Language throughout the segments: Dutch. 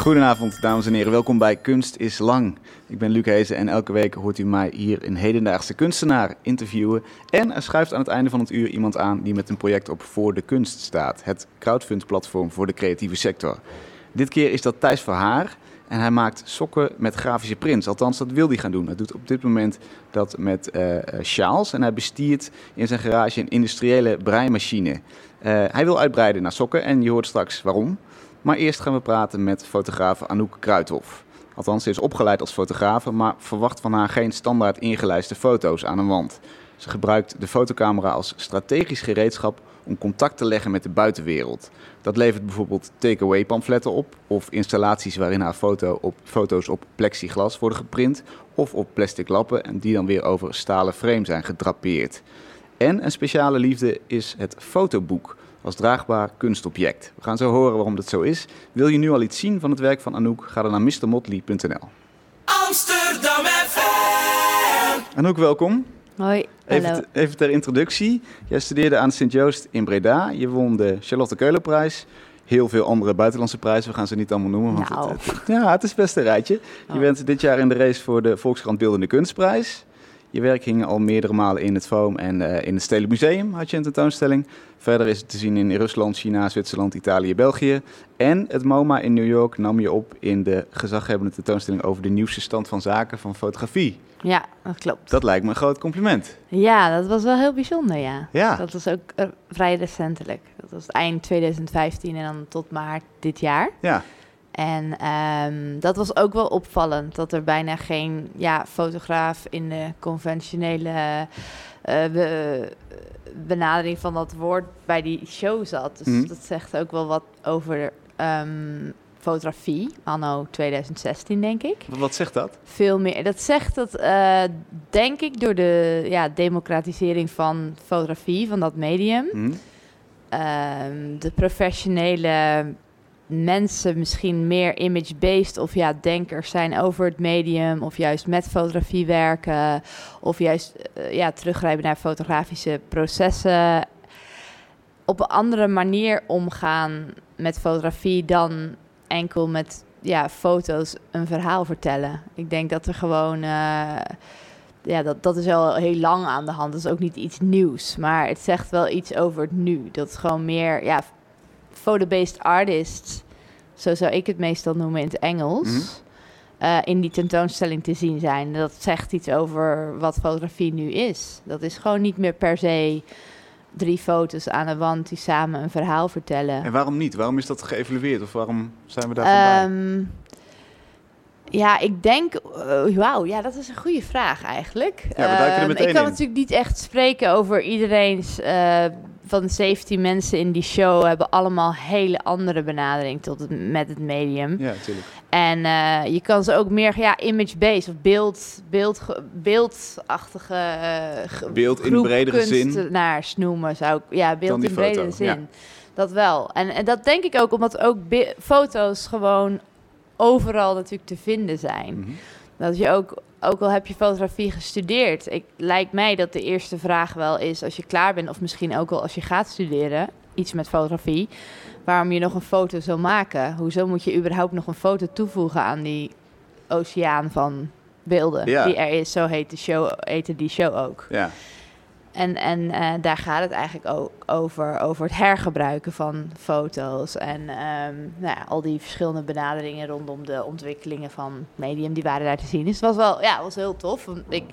Goedenavond, dames en heren. Welkom bij Kunst is Lang. Ik ben Luc Hezen en elke week hoort u mij hier een hedendaagse kunstenaar interviewen. En er schuift aan het einde van het uur iemand aan die met een project op Voor de Kunst staat. Het crowdfund-platform voor de creatieve sector. Dit keer is dat Thijs Verhaar en hij maakt sokken met grafische prints. Althans, dat wil hij gaan doen. Hij doet op dit moment dat met uh, sjaals en hij bestiert in zijn garage een industriële breimachine. Uh, hij wil uitbreiden naar sokken en je hoort straks waarom. Maar eerst gaan we praten met fotograaf Anouk Kruithof. Althans, ze is opgeleid als fotografe, maar verwacht van haar geen standaard ingelijste foto's aan een wand. Ze gebruikt de fotocamera als strategisch gereedschap om contact te leggen met de buitenwereld. Dat levert bijvoorbeeld takeaway pamfletten op of installaties waarin haar foto op, foto's op plexiglas worden geprint of op plastic lappen en die dan weer over stalen frame zijn gedrapeerd. En een speciale liefde is het fotoboek als draagbaar kunstobject. We gaan zo horen waarom dat zo is. Wil je nu al iets zien van het werk van Anouk? Ga dan naar mrmotley.nl. Amsterdam FM! Anouk, welkom. Hoi, even, even, ter introductie. Jij studeerde aan Sint-Joost in Breda. Je won de Charlotte Keulenprijs. Heel veel andere buitenlandse prijzen. We gaan ze niet allemaal noemen. Want nou. het, het, ja, het is best een rijtje. Je oh. bent dit jaar in de race voor de Volkskrant Beeldende Kunstprijs. Je werk hing al meerdere malen in het Foam en uh, in het Stedelijk Museum had je een tentoonstelling. Verder is het te zien in Rusland, China, Zwitserland, Italië, België. En het MoMA in New York nam je op in de gezaghebbende tentoonstelling over de nieuwste stand van zaken van fotografie. Ja, dat klopt. Dat lijkt me een groot compliment. Ja, dat was wel heel bijzonder, ja. ja. Dat was ook uh, vrij recentelijk. Dat was eind 2015 en dan tot maart dit jaar. Ja. En um, dat was ook wel opvallend, dat er bijna geen ja, fotograaf in de conventionele uh, be, benadering van dat woord bij die show zat. Dus mm. dat zegt ook wel wat over um, fotografie, anno 2016, denk ik. Wat zegt dat? Veel meer. Dat zegt dat, uh, denk ik, door de ja, democratisering van fotografie, van dat medium, mm. um, de professionele mensen misschien meer image-based of ja, denkers zijn over het medium, of juist met fotografie werken, of juist uh, ja, teruggrijpen naar fotografische processen. Op een andere manier omgaan met fotografie dan enkel met ja, foto's een verhaal vertellen. Ik denk dat er gewoon. Uh, ja, dat, dat is al heel lang aan de hand. Dat is ook niet iets nieuws. Maar het zegt wel iets over het nu. Dat is gewoon meer. Ja, photo-based artists, zo zou ik het meestal noemen in het Engels, mm -hmm. uh, in die tentoonstelling te zien zijn. Dat zegt iets over wat fotografie nu is. Dat is gewoon niet meer per se drie foto's aan een wand die samen een verhaal vertellen. En waarom niet? Waarom is dat geëvalueerd of waarom zijn we daar um, Ja, ik denk, uh, wauw, ja, dat is een goede vraag eigenlijk. Ja, we duiken er meteen ik kan in. natuurlijk niet echt spreken over iedereen's uh, van de 17 mensen in die show hebben allemaal hele andere benadering tot het, met het medium. Ja, natuurlijk. En uh, je kan ze ook meer ja, image-based of beeld, beeld, beeldachtige uh, beeld in bredere zin noemen zou ik. Ja, beeld in bredere zin. Ja. Dat wel. En, en dat denk ik ook omdat ook foto's gewoon overal natuurlijk te vinden zijn. Mm -hmm. Dat je ook ook al heb je fotografie gestudeerd, ik, lijkt mij dat de eerste vraag wel is als je klaar bent, of misschien ook al als je gaat studeren, iets met fotografie, waarom je nog een foto zou maken. Hoezo moet je überhaupt nog een foto toevoegen aan die oceaan van beelden ja. die er is? Zo heet de show, heette die show ook. Ja. En, en uh, daar gaat het eigenlijk ook over, over het hergebruiken van foto's. En um, nou ja, al die verschillende benaderingen rondom de ontwikkelingen van medium, die waren daar te zien. Dus het was wel, ja, was heel tof. Ik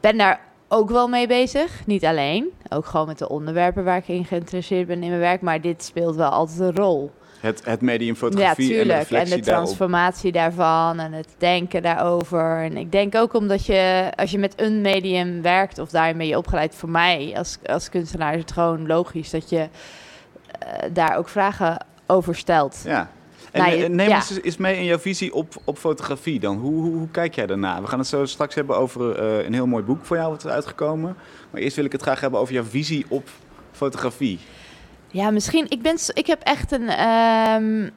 ben daar ook wel mee bezig. Niet alleen. Ook gewoon met de onderwerpen waar ik in geïnteresseerd ben in mijn werk. Maar dit speelt wel altijd een rol. Het, het medium fotografie ja, tuurlijk. en de reflectie En de transformatie daarop. daarvan en het denken daarover. En ik denk ook omdat je, als je met een medium werkt of daarin ben je opgeleid, voor mij als, als kunstenaar is het gewoon logisch dat je uh, daar ook vragen over stelt. Ja. En nou, je, neem ja. eens, eens mee in jouw visie op, op fotografie dan. Hoe, hoe, hoe kijk jij daarna? We gaan het zo straks hebben over uh, een heel mooi boek voor jou wat is uitgekomen. Maar eerst wil ik het graag hebben over jouw visie op fotografie. Ja, misschien. Ik, ben, ik heb echt een. Um,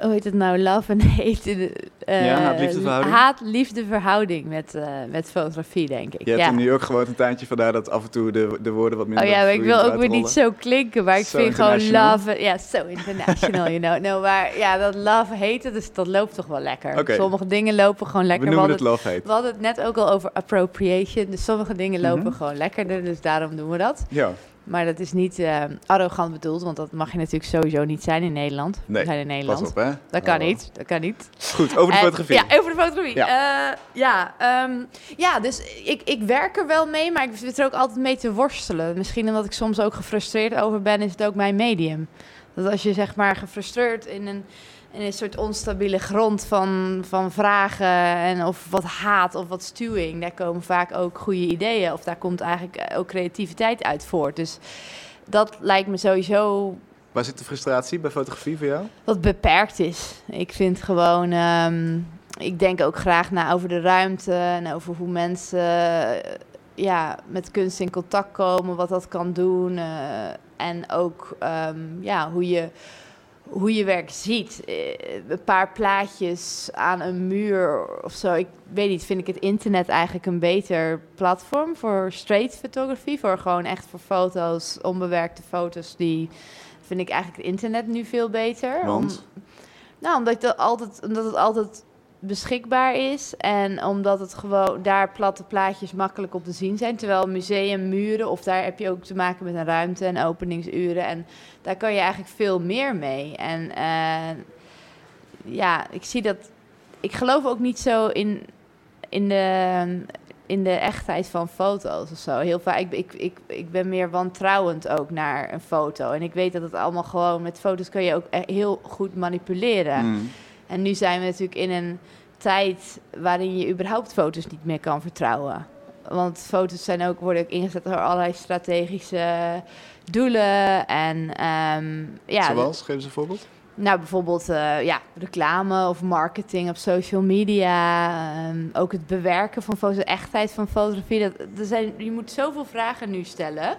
hoe heet het nou, love en hate. Uh, ja, haat-liefdeverhouding. Haat-liefdeverhouding met, uh, met fotografie, denk ik. Je hebt ja. in New York gewoond een tijdje, vandaar dat af en toe de, de woorden wat minder... Oh ja, maar ik wil ook weer rollen. niet zo klinken, maar ik So vind gewoon love... Ja, so international, you know. No, maar ja, dat love hate, dus dat loopt toch wel lekker. Sommige dingen lopen gewoon lekker. We noemen het hadden, love hate. we hadden het net ook al over appropriation, dus sommige dingen lopen Mhm. gewoon lekkerder, dus daarom doen we dat. Ja, Maar dat is niet eh, arrogant bedoeld, want dat mag je natuurlijk sowieso niet zijn in Nederland. Nee, we zijn in Nederland. pas op hè. Dat kan Oh. niet, dat kan niet. Goed, over de En- fotografie. Ja, over de fotografie. Ja. Ja, ja, ehm, ja dus ik, ik werk er wel mee, maar ik zit er ook altijd mee te worstelen. Misschien omdat ik soms ook gefrustreerd over ben, is het ook mijn medium. Dat als je zeg maar gefrustreerd in een, in een soort onstabiele grond van, van vragen en of wat haat of wat stuwing, daar komen vaak ook goede ideeën. Of daar komt eigenlijk ook creativiteit uit voort. Dus dat lijkt me sowieso Waar zit de frustratie bij fotografie voor jou? wat beperkt is. Ik vind gewoon, ehm, ik denk ook graag na over de ruimte en over hoe mensen eh, ja, met kunst in contact komen, wat dat kan doen. eh, en ook ehm, ja, hoe, je, hoe je werk ziet. Eh, een paar plaatjes aan een muur of zo. Ik weet niet, vind ik het internet eigenlijk een beter platform voor straight fotografie. Voor gewoon echt voor foto's, onbewerkte foto's die vind ik eigenlijk het internet nu veel beter. Want? Om- nou, omdat het, altijd, omdat het altijd beschikbaar is. En omdat het gewoon daar platte plaatjes makkelijk op te zien zijn. Terwijl museummuren, of daar heb je ook te maken met een ruimte en openingsuren. En daar kan je eigenlijk veel meer mee. En eh, ja, ik zie dat. Ik geloof ook niet zo in, in, de, in de echtheid van foto's of zo. Heel vaak, ik, ik, ik, ik ben meer wantrouwend ook naar een foto. En ik weet dat het allemaal gewoon met foto's kun je ook e- heel goed manipuleren. Mm. En nu zijn we natuurlijk in een tijd waarin je überhaupt foto's niet meer kan vertrouwen. Want foto's zijn ook, worden ook ingezet door allerlei strategische doelen. En ehm, ja, Zoals? Geef eens een voorbeeld. nou, bijvoorbeeld eh, ja, reclame of marketing op social media. ehm, ook het bewerken van foto's, de echtheid van fotografie. Dat, er zijn, je moet zoveel vragen nu stellen.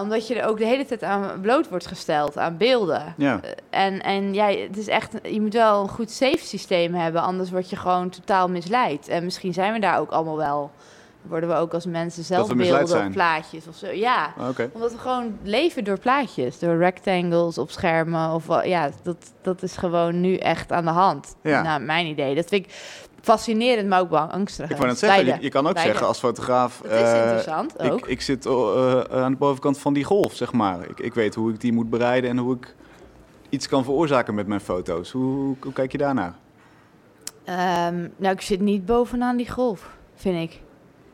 Omdat je er ook de hele tijd aan bloot wordt gesteld, aan beelden. Ja. En, en ja, het is echt, je moet wel een goed safe systeem hebben, anders word je gewoon totaal misleid. En misschien zijn we daar ook allemaal wel. Worden we ook als mensen zelf beelden of plaatjes of zo. Ja, Ah, omdat we gewoon leven door plaatjes, door rectangles op schermen. Of ja, dat, dat is gewoon nu echt aan de hand. Ja. Nou, mijn idee. Dat vind ik fascinerend, maar ook wel angstig. Ik wou net zeggen, je, kan ook Beide. zeggen als fotograaf... Het is eh, interessant ook. Ik, ik zit eh, aan de bovenkant van die golf, zeg maar. Ik, ik weet hoe ik die moet bereiden en hoe ik iets kan veroorzaken met mijn foto's. Hoe, hoe, hoe kijk je daarnaar? Ehm, nou, ik zit niet bovenaan die golf, vind ik.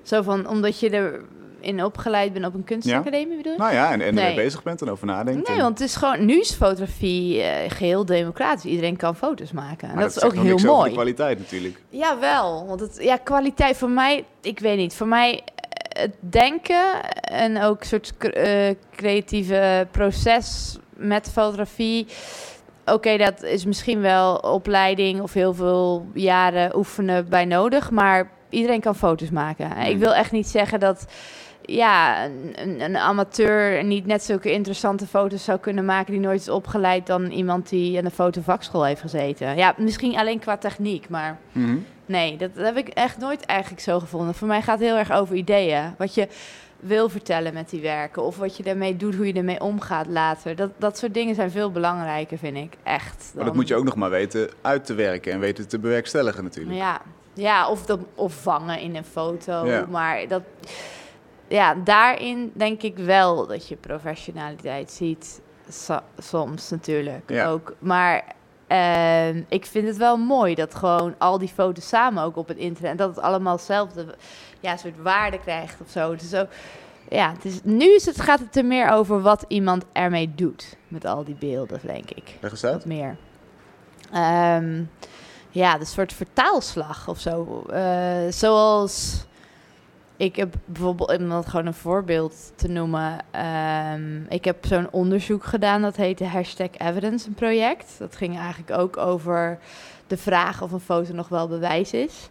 Zo van, omdat je er in opgeleid bent op een kunstacademie, bedoel je? Nou ja, en, en Nee. ermee bezig bent en over nadenkt. Nee, en- want het is gewoon, nu is fotografie eh, geheel democratisch. Iedereen kan foto's maken. En maar dat, is ook heel mooi. kwaliteit natuurlijk. Jawel, want het, ja, kwaliteit voor mij, ik weet niet, voor mij eh, het denken en ook een soort eh, creatieve proces met fotografie. Oké, dat is misschien wel opleiding of heel veel jaren oefenen bij nodig, maar iedereen kan foto's maken. Hmm. Ik wil echt niet zeggen dat ja, een, een- amateur niet net zulke interessante foto's zou kunnen maken die nooit is opgeleid dan iemand die aan de fotovakschool heeft gezeten. Ja, misschien alleen qua techniek, maar Mhm. Nee, dat, dat heb ik echt nooit eigenlijk zo gevonden. Voor mij gaat het heel erg over ideeën. Wat je wil vertellen met die werken. Of wat je daarmee doet, hoe je ermee omgaat later. Dat, dat soort dingen zijn veel belangrijker, vind ik. Echt. Maar dat moet je ook nog maar weten uit te werken en weten te bewerkstelligen natuurlijk. Ja, ja of, dat, of vangen in een foto. Ja. Maar dat, ja, daarin denk ik wel dat je professionaliteit ziet. So- soms natuurlijk Ja. ook. Maar ehm, ik vind het wel mooi dat gewoon al die foto's samen ook op het internet... en dat het allemaal hetzelfde ja, soort waarde krijgt of zo. Is zo ja, het is, nu is het, gaat het er meer over wat iemand ermee doet. Met al die beelden, denk ik. Leg eens uit. Wat meer. Ehm, ja, een soort vertaalslag of zo. Eh, zoals ik heb bijvoorbeeld, om dat gewoon een voorbeeld te noemen. ehm, ik heb zo'n onderzoek gedaan, dat heette Hashtag Evidence, een project. Dat ging eigenlijk ook over de vraag of een foto nog wel bewijs is.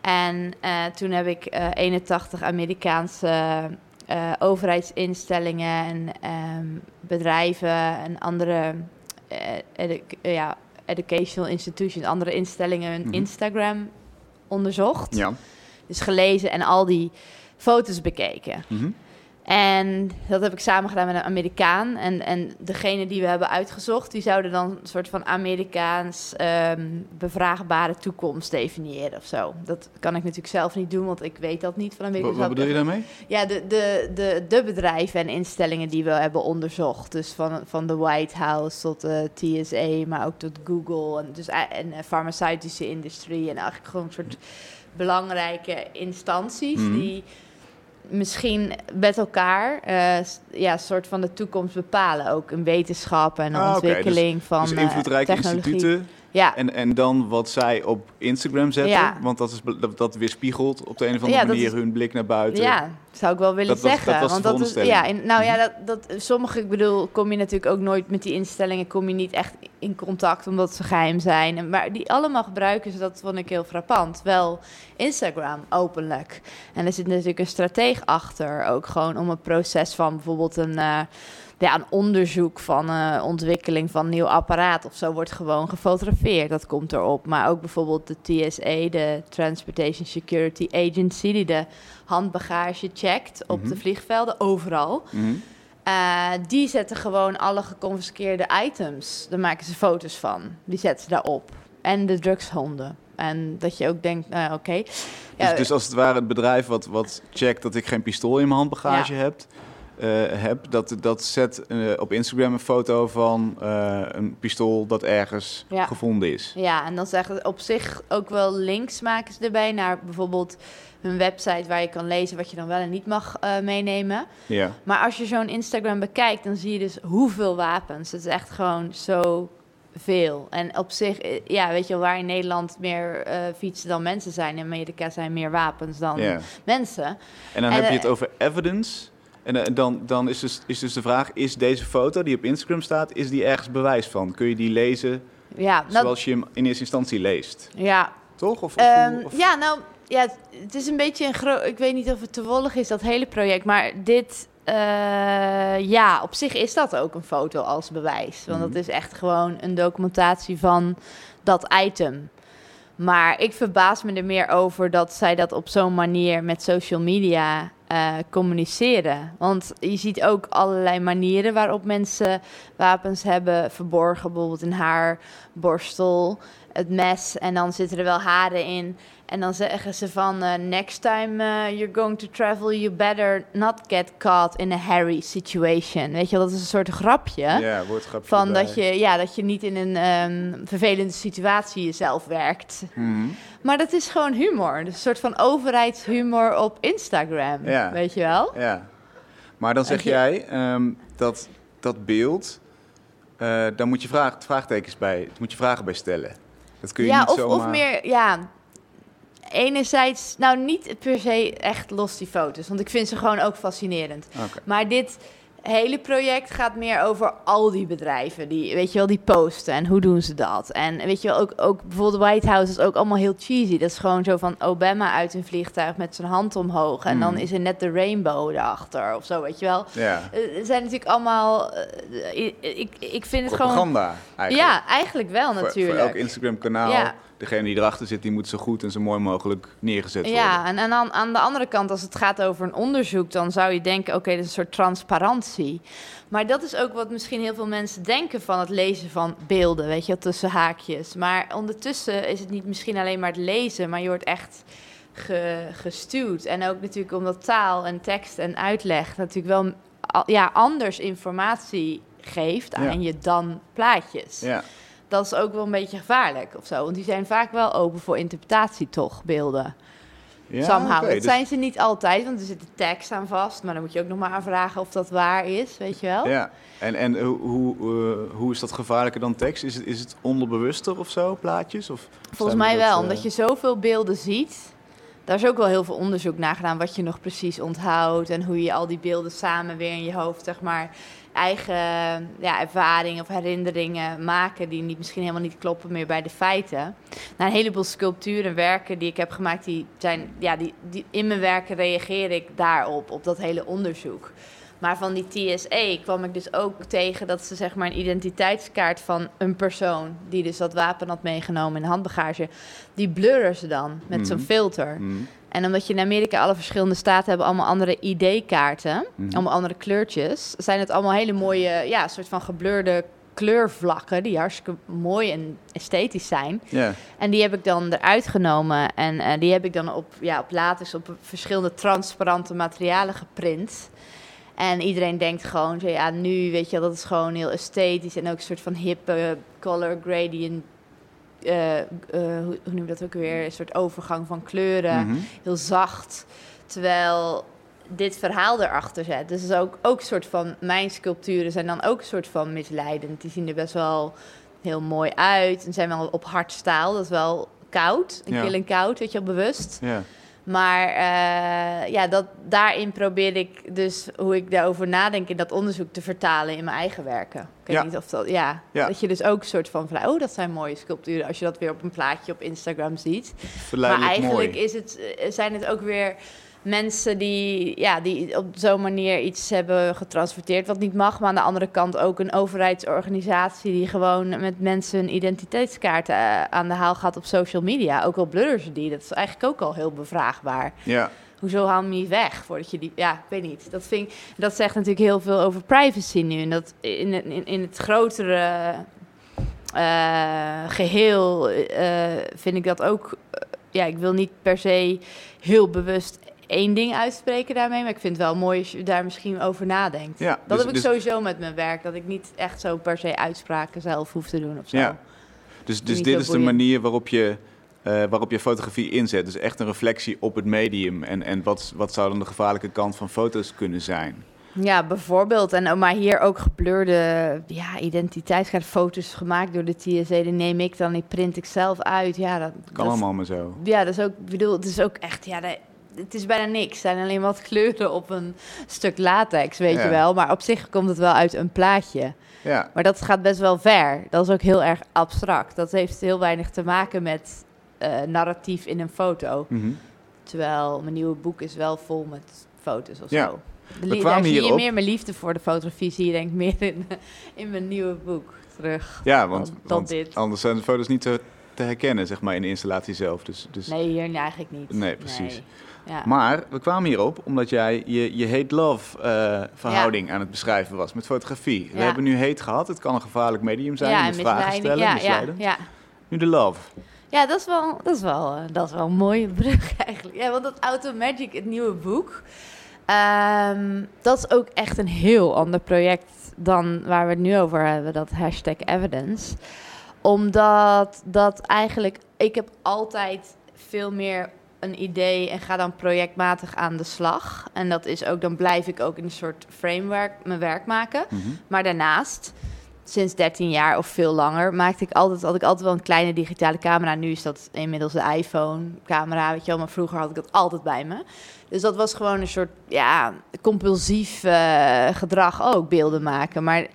En eh, toen heb ik eh 81 Amerikaanse eh, overheidsinstellingen en ehm, bedrijven en andere eh, edu- ja, educational institutions, andere instellingen, hun Mhm. Instagram onderzocht. Ja. Dus gelezen en al die foto's bekeken. Mhm. En dat heb ik samen gedaan met een Amerikaan. En, en degene die we hebben uitgezocht, die zouden dan een soort van Amerikaans ehm, bevraagbare toekomst definiëren of zo. Dat kan ik natuurlijk zelf niet doen, want ik weet dat niet van Amerika. Wat, wat bedoel je daarmee? Ja, de, de, de, de bedrijven en instellingen die we hebben onderzocht. Dus van, van de White House tot de TSA, maar ook tot Google. En, dus, a- en de farmaceutische industrie. En eigenlijk gewoon een soort belangrijke instanties Mhm. die misschien met elkaar eh, ja, een soort van de toekomst bepalen. Ook in wetenschap en Ah, oké, ontwikkeling van dus invloedrijke technologie. instituten Ja, en, en dan wat zij op Instagram zetten. Ja. Want dat, is, dat, dat weerspiegelt op de een of andere Ja, manier is- hun blik naar buiten. Ja, zou ik wel willen Dat zeggen. dat want dat is, ja, in- nou ja, dat, dat, sommige, ik bedoel, kom je natuurlijk ook nooit met die instellingen, kom je niet echt in contact omdat ze geheim zijn. En, maar die allemaal gebruiken ze, dat vond ik heel frappant. Wel Instagram openlijk. En er zit natuurlijk een strateeg achter, ook gewoon om het proces van bijvoorbeeld een. eh, ja, een onderzoek van eh, ontwikkeling van een nieuw apparaat of zo wordt gewoon gefotografeerd. Dat komt erop. Maar ook bijvoorbeeld de TSA, de Transportation Security Agency, die de handbagage checkt op Mhm. de vliegvelden, overal. Mhm. Eh, die zetten gewoon alle geconfiskeerde items. Daar maken ze foto's van. Die zetten ze daarop. En de drugshonden. En dat je ook denkt, nou oké. Dus, dus als het ware het bedrijf wat, wat checkt dat ik geen pistool in mijn handbagage heb, heb dat, dat zet eh, op Instagram een foto van eh, een pistool dat ergens Ja. gevonden is. Ja, en dan zeggen ze op zich ook wel links maken ze erbij naar bijvoorbeeld hun website waar je kan lezen wat je dan wel en niet mag eh, meenemen. Ja. Maar als je zo'n Instagram bekijkt, dan zie je dus hoeveel wapens. Het is echt gewoon zo veel. En op zich, eh, ja, weet je wel, waar in Nederland meer eh, fietsen dan mensen zijn, in Amerika zijn meer wapens dan ja. mensen. En dan En, heb je eh, het over evidence. En eh, dan, dan is, dus, is dus de vraag, is deze foto die op Instagram staat, is die ergens bewijs van? Kun je die lezen Ja, nou, zoals je hem in eerste instantie leest? ja, Toch? Of, of, Ehm, of- ja, nou, ja, het, is een beetje een groot. Ik weet niet of het toevallig is, dat hele project. Maar dit, eh, ja, op zich is dat ook een foto als bewijs. Want Mhm. dat is echt gewoon een documentatie van dat item. Maar ik verbaas me er meer over dat zij dat op zo'n manier met social media eh, communiceren. Want je ziet ook allerlei manieren waarop mensen wapens hebben verborgen. Bijvoorbeeld in haar borstel, het mes en dan zitten er wel haren in. En dan zeggen ze van eh, next time eh, you're going to travel, you better not get caught in a hairy situation. Weet je wel, dat is een soort grapje. ja, woordgrapje Van dat je, ja, dat je niet in een ehm, vervelende situatie jezelf werkt. Mhm. Maar dat is gewoon humor. Dus een soort van overheidshumor op Instagram. Ja. Weet je wel? Ja. Maar dan zeg je- jij ehm, dat dat beeld, eh daar moet je vraag, vraagtekens bij, moet je vragen bij stellen. Dat kun je ja, niet of, zomaar... of meer, ja. Enerzijds, nou niet per se echt los die foto's. Want ik vind ze gewoon ook fascinerend. Maar dit hele project gaat meer over al die bedrijven. Die, weet je wel, die posten en hoe doen ze dat. En weet je wel, ook, ook bijvoorbeeld White House is ook allemaal heel cheesy. Dat is gewoon zo van Obama uit een vliegtuig met zijn hand omhoog. En dan Mm. is er net de rainbow erachter of zo, weet je wel. Ja, Eh, Het zijn natuurlijk allemaal... eh, ik, ik, ik vind het gewoon... propaganda eigenlijk. Ja, eigenlijk wel natuurlijk. Voor elk Instagram-kanaal, Ja. degene die erachter zit, die moet zo goed en zo mooi mogelijk neergezet worden. Ja, en, en aan, aan de andere kant, als het gaat over een onderzoek, dan zou je denken: oké, dat is een soort transparantie. Maar dat is ook wat misschien heel veel mensen denken van het lezen van beelden, weet je, wel, tussen haakjes. Maar ondertussen is het niet misschien alleen maar het lezen, maar je wordt echt ge, gestuurd. En ook natuurlijk omdat taal en tekst en uitleg natuurlijk wel ja, anders informatie geeft aan Ja. je dan plaatjes. Ja. Dat is ook wel een beetje gevaarlijk of zo. Want die zijn vaak wel open voor interpretatie, toch, beelden. Ja, somehow. dat dus- zijn ze niet altijd, want er zit een tekst aan vast. Maar dan moet je ook nog maar aanvragen of dat waar is, weet je wel? Ja, en, en hoe, hoe, eh, hoe is dat gevaarlijker dan tekst? Is het, is het onderbewuster of zo, plaatjes? Of Volgens mij dat, wel, eh, omdat je zoveel beelden ziet. Daar is ook wel heel veel onderzoek naar gedaan wat je nog precies onthoudt. En hoe je al die beelden samen weer in je hoofd, zeg maar, eigen ja, ervaringen of herinneringen maken. Die niet, misschien helemaal niet kloppen meer bij de feiten. Nou, een heleboel sculpturen en werken die ik heb gemaakt, die zijn, ja, die, die, in mijn werken reageer ik daarop, op dat hele onderzoek. Maar van die TSA kwam ik dus ook tegen dat ze zeg maar een identiteitskaart van een persoon die dus dat wapen had meegenomen in de handbagage, die blurren ze dan met zo'n Mhm. filter. Mhm. En omdat je in Amerika alle verschillende staten hebben allemaal andere ID-kaarten, Mhm. allemaal andere kleurtjes, zijn het allemaal hele mooie, ja, soort van geblurde kleurvlakken die hartstikke mooi en esthetisch zijn. En die heb ik dan eruit genomen en eh, die heb ik dan op, ja, op latex op verschillende transparante materialen geprint. En iedereen denkt gewoon, ja, nu weet je, dat is gewoon heel esthetisch en ook een soort van hippe color gradient. Eh, eh, hoe, noem je dat ook weer? Een soort overgang van kleuren Mhm. heel zacht. Terwijl dit verhaal erachter zit. Dus ook, ook een soort van... Mijn sculpturen zijn dan ook een soort van misleidend. Die zien er best wel heel mooi uit. En zijn wel op hard staal. Dat is wel koud. Een Ja. kil en koud, weet je wel, bewust. Ja. Maar eh, ja, dat, daarin probeer ik dus hoe ik daarover nadenk in dat onderzoek te vertalen in mijn eigen werken. Ik weet Ja. niet of dat, ja, Ja. dat je dus ook een soort van, van, oh, dat zijn mooie sculpturen. Als je dat weer op een plaatje op Instagram ziet. Maar Verleidelijk eigenlijk mooi. is het, eh, zijn het ook weer mensen die, ja, die op zo'n manier iets hebben getransporteerd wat niet mag. Maar aan de andere kant ook een overheidsorganisatie die gewoon met mensen hun identiteitskaarten eh, aan de haal gaat op social media. Ook al blurren ze die. Dat is eigenlijk ook al heel bevraagbaar. Ja. Hoezo haal je niet weg voordat je die... Ja, ik weet niet. Dat, vind ik, dat zegt natuurlijk heel veel over privacy nu. En dat in, het- in, in het grotere eh, geheel eh, vind ik dat ook... ja, ik wil niet per se heel bewust één ding uitspreken daarmee. Maar ik vind het wel mooi als je daar misschien over nadenkt. Ja, dat dus- heb ik dus- sowieso met mijn werk. Dat ik niet echt zo per se uitspraken zelf hoef te doen of zo. Ja. Dus, dus dit is de manier waarop je, eh, waarop je fotografie inzet. Dus echt een reflectie op het medium. En, en wat, wat zou dan de gevaarlijke kant van foto's kunnen zijn? Ja, bijvoorbeeld. En oh, maar hier ook geblurde ja, identiteitskaartfoto's gemaakt door de TSA. Die neem ik dan, die print ik zelf uit. Ja, dat, Kan dat, allemaal maar zo. Ja, dat is ook, ik bedoel, het is ook echt, ja, dat- het is bijna niks. Het zijn alleen wat kleuren op een stuk latex, weet Ja. je wel. Maar op zich komt het wel uit een plaatje. Ja, Maar dat gaat best wel ver. Dat is ook heel erg abstract. Dat heeft heel weinig te maken met eh, narratief in een foto. Mhm. Terwijl mijn nieuwe boek is wel vol met foto's of Ja. zo. De We kwamen zie je meer mijn liefde voor de fotografie, zie je denk ik meer in, in mijn nieuwe boek terug. ja want, Dan- dan want dit. anders zijn de foto's niet te, te herkennen, zeg maar, in de installatie zelf. Dus, dus... Nee, hier eigenlijk niet. Nee, precies. Nee. Ja. Maar we kwamen hierop omdat jij je, je hate-love eh, verhouding aan het beschrijven was met fotografie. We hebben nu hate gehad. Het kan een gevaarlijk medium zijn. ja, vragen stellen, Ja, ja, misleiden. ja. Nu de love. ja, dat is, wel, dat, is wel, eh, dat is wel een mooie brug eigenlijk. Ja, want dat Auto Magic, het nieuwe boek, ehm, dat is ook echt een heel ander project dan waar we het nu over hebben, dat hashtag evidence. Omdat dat eigenlijk, ik heb altijd veel meer een idee en ga dan projectmatig aan de slag. En dat is ook, dan blijf ik ook in een soort framework mijn werk maken. Mhm. Maar daarnaast, sinds 13 jaar of veel langer, maakte ik altijd, had ik altijd wel een kleine digitale camera. Nu is dat inmiddels de iPhone-camera, weet je wel. Maar vroeger had ik dat altijd bij me. Dus dat was gewoon een soort, ja, compulsief eh, gedrag ook, beelden maken. Maar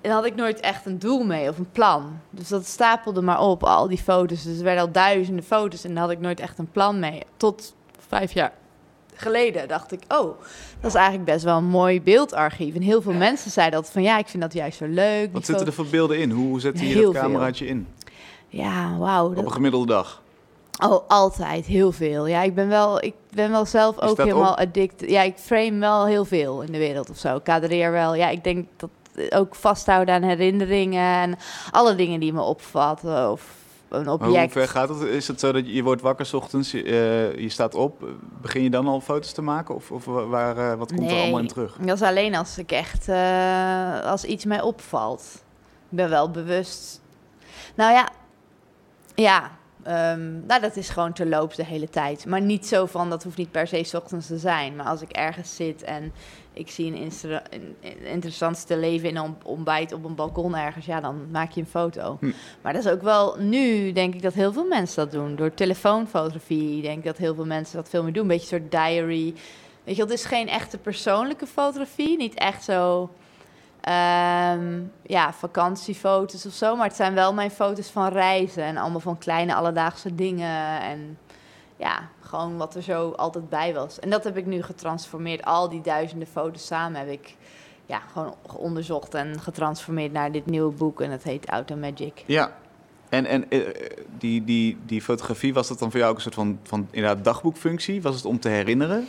daar had ik nooit echt een doel mee of een plan. Dus dat stapelde maar op, al die foto's. Dus er werden al duizenden foto's en daar had ik nooit echt een plan mee. Tot vijf jaar geleden dacht ik, oh, dat is eigenlijk best wel een mooi beeldarchief. En heel veel mensen zeiden altijd van, ja, ik vind dat juist zo leuk. Wat zitten er voor beelden in? Hoe zet je Heel dat veel. cameraatje in? Ja, wauw. Op een dat- gemiddelde dag? Oh, altijd. Heel veel. Ja, ik ben wel, ik ben wel zelf ook helemaal addict. Ja, ik frame wel heel veel in de wereld of zo. Kadreer wel. Ja, ik denk dat ook vasthouden aan herinneringen en alle dingen die me opvatten of een Maar hoe object. ver gaat het? Is het zo dat je, wordt wakker 's ochtends, je, eh, je staat op, begin je dan al foto's te maken? Of, of waar, eh, wat komt er allemaal in terug? Dat is alleen als ik echt, eh, als iets mij opvalt. Ik ben wel bewust. Nou ja, ja. ehm, nou, dat is gewoon terloops de hele tijd. Maar niet zo van, dat hoeft niet per se 's ochtends te zijn. Maar als ik ergens zit en ik zie een, interessantste leven in een ontbijt op een balkon ergens, ja, dan maak je een foto. Hm. Maar dat is ook wel, nu denk ik dat heel veel mensen dat doen. Door telefoonfotografie denk ik dat heel veel mensen dat veel meer doen. Een beetje een soort diary. Weet je, het is geen echte persoonlijke fotografie. Niet echt zo, ehm, ja, vakantiefoto's of zo. Maar het zijn wel mijn foto's van reizen. En allemaal van kleine alledaagse dingen. En ja, gewoon wat er zo altijd bij was. En dat heb ik nu getransformeerd. Al die duizenden foto's samen heb ik ja, gewoon onderzocht en getransformeerd naar dit nieuwe boek. En dat heet Auto Magic. Ja, en, en eh, die, die, die fotografie, was dat dan voor jou ook een soort van, van inderdaad dagboekfunctie? Was het om te herinneren?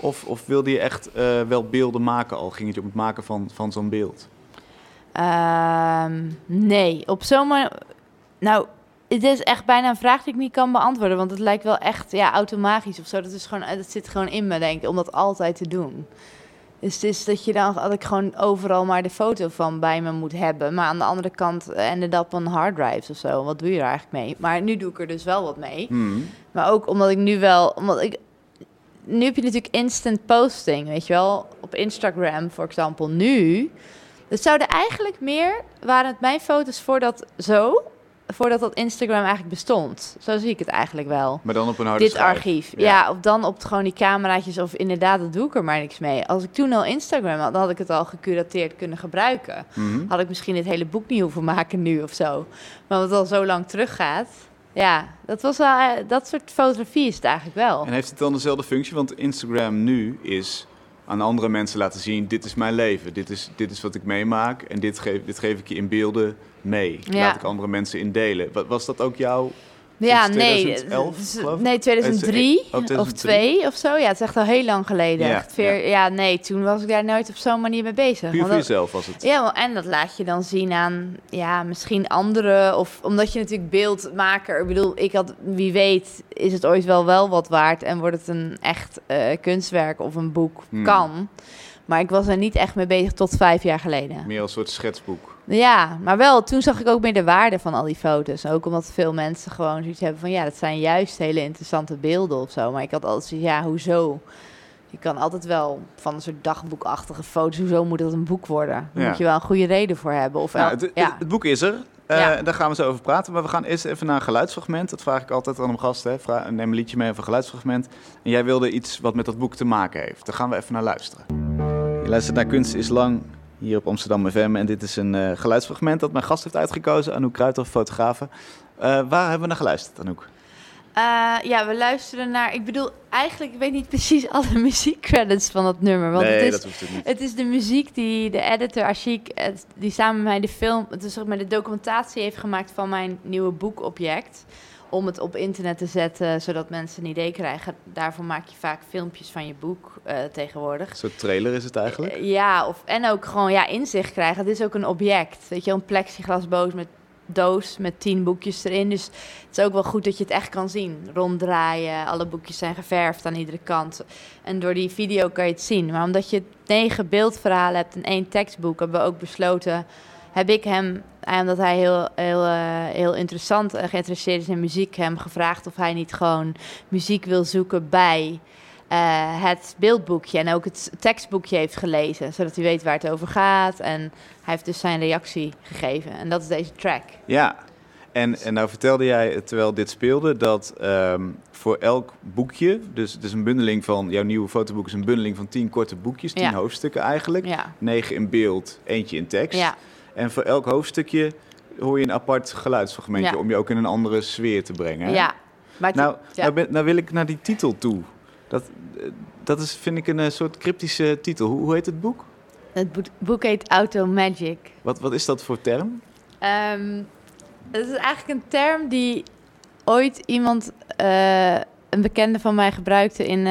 Of, of wilde je echt eh, wel beelden maken al? Ging het je om het maken van, van zo'n beeld? Ehm, nee, op zo'n manier... Nou, het is echt bijna een vraag die ik niet kan beantwoorden. Want het lijkt wel echt ja, automatisch of zo. Dat, is gewoon, dat zit gewoon in me, denk ik, om dat altijd te doen. Dus het is dat je dan dat ik gewoon overal maar de foto van bij me moet hebben. Maar aan de andere kant ended up on hard drives of zo. Wat doe je er eigenlijk mee? Maar nu doe ik er dus wel wat mee. Hmm. Maar ook omdat ik nu wel. Omdat ik, nu heb je natuurlijk instant posting, weet je wel. Op Instagram, voor example. Nu. Het zouden eigenlijk meer. Waren het mijn foto's voordat zo voordat dat Instagram eigenlijk bestond. Zo zie ik het eigenlijk wel. Maar dan op een harde Dit archief. Ja. of dan op gewoon die cameraatjes of inderdaad, dat doe ik er maar niks mee. Als ik toen al Instagram had, dan had ik het al gecurateerd kunnen gebruiken. Mhm. Had ik misschien dit hele boek niet hoeven maken nu of zo. Maar wat al zo lang teruggaat. Ja, dat, was wel, eh, dat soort fotografie is het eigenlijk wel. En heeft het dan dezelfde functie? Want Instagram nu is aan andere mensen laten zien: dit is mijn leven, dit is, dit is wat ik meemaak en dit geef, dit geef ik je in beelden mee. Ja. Laat ik andere mensen in delen. Wa- Was dat ook jouw Ja, nee. 2011 z- geloof ik? Nee, 2003 Oh, 2003. of 2 of zo. Ja, het is echt al heel lang geleden. Ja, Echt veer- ja. nee, toen was ik daar nooit op zo'n manier mee bezig. puur voor jezelf was het? Ja, en dat laat je dan zien aan ja, misschien anderen. Of omdat je natuurlijk beeldmaker. Ik bedoel, ik had, wie weet, is het ooit wel wel wat waard en wordt het een echt eh, kunstwerk of een boek? Hmm. Kan. Maar ik was er niet echt mee bezig tot vijf jaar geleden. Meer als een soort schetsboek. Ja, maar wel, toen zag ik ook meer de waarde van al die foto's. Ook omdat veel mensen gewoon zoiets hebben van... ja, dat zijn juist hele interessante beelden of zo. Maar ik had altijd zoiets, ja, hoezo? Je kan altijd wel van een soort dagboekachtige foto's... hoezo moet dat een boek worden? Daar Ja. moet je wel een goede reden voor hebben. Of Nou, het, ja. het boek is er. Eh, Ja. Daar gaan we zo over praten. Maar we gaan eerst even naar een geluidsfragment. Dat vraag ik altijd aan mijn gasten. Hè. Vraag, neem een liedje mee over een geluidsfragment. En jij wilde iets wat met dat boek te maken heeft. Daar gaan we even naar luisteren. Je luistert naar Kunst is Lang hier op Amsterdam FM. En dit is een eh, geluidsfragment dat mijn gast heeft uitgekozen. Anouk Kruithoff, fotografe. Eh, waar hebben we naar geluisterd, Anouk? Eh, ja, we luisteren naar... Ik bedoel, eigenlijk, ik weet niet precies alle muziekcredits van dat nummer. Want nee, het is, dat hoeft het niet. Het is de muziek die de editor Ashik, die samen met mij de film, het is zeg maar de documentatie heeft gemaakt van mijn nieuwe boekobject. Om het op internet te zetten, zodat mensen een idee krijgen. Daarvoor maak je vaak filmpjes van je boek eh, tegenwoordig. Een soort trailer is het eigenlijk. Eh, ja, of, en ook gewoon ja, inzicht krijgen. Het is ook een object. Weet je, een plexiglasboos met doos met tien boekjes erin. Dus het is ook wel goed dat je het echt kan zien. Ronddraaien, alle boekjes zijn geverfd aan iedere kant. En door die video kan je het zien. Maar omdat je negen beeldverhalen hebt en één tekstboek, hebben we ook besloten. Heb ik hem, eh, omdat hij heel, heel, eh, heel interessant en geïnteresseerd is in muziek, hem gevraagd of hij niet gewoon muziek wil zoeken bij eh, het beeldboekje en ook het tekstboekje heeft gelezen, zodat hij weet waar het over gaat. En hij heeft dus zijn reactie gegeven. En dat is deze track. Ja, en, en nou vertelde jij, terwijl dit speelde, dat ehm, voor elk boekje, dus het is een bundeling van, jouw nieuwe fotoboek is een bundeling van tien korte boekjes, tien Ja. hoofdstukken eigenlijk. Ja, Negen in beeld, eentje in tekst. ja. En voor elk hoofdstukje hoor je een apart geluidsfragmentje Ja. om je ook in een andere sfeer te brengen. hè? ja. Maar Nou, ja. nou, ben- nou wil ik naar die titel toe. Dat, eh, dat is, vind ik, een eh, soort cryptische titel. Hoe, hoe heet het boek? het boek- heet Auto Magic. Wat, wat is dat voor term? Ehm, het is eigenlijk een term die ooit iemand, eh, een bekende van mij, gebruikte in.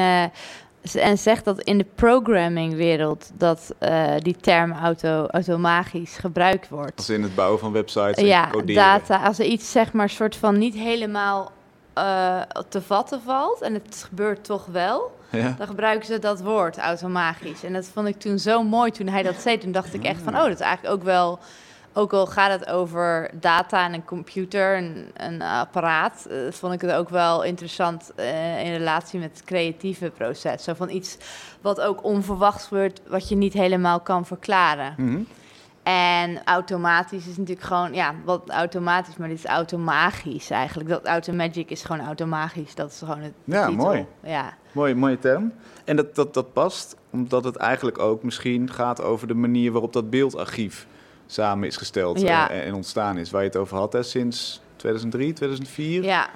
En zegt dat in de programmingwereld dat eh, die term auto, automagisch gebruikt wordt. Als in het bouwen van websites en ja, coderen. data. Als er iets zeg maar soort van niet helemaal eh, te vatten valt en het gebeurt toch wel, Ja? dan gebruiken ze dat woord automagisch. En dat vond ik toen zo mooi toen hij dat zei. Toen dacht ik echt van, oh, dat is eigenlijk ook wel... Ook al gaat het over data en een computer, een, een apparaat, eh, vond ik het ook wel interessant eh, in relatie met het creatieve proces. Zo van iets wat ook onverwachts gebeurt, wat je niet helemaal kan verklaren. Mhm. En automatisch is natuurlijk gewoon, ja, wat automatisch, maar dit is automagisch eigenlijk. Dat automagic is gewoon automagisch, dat is gewoon het Ja, titel. mooi. Ja, Mooie, mooie term. En dat, dat, dat past omdat het eigenlijk ook misschien gaat over de manier waarop dat beeldarchief samen is gesteld Ja. en, en ontstaan is. Waar je het over had hè, sinds 2003, 2004. ja.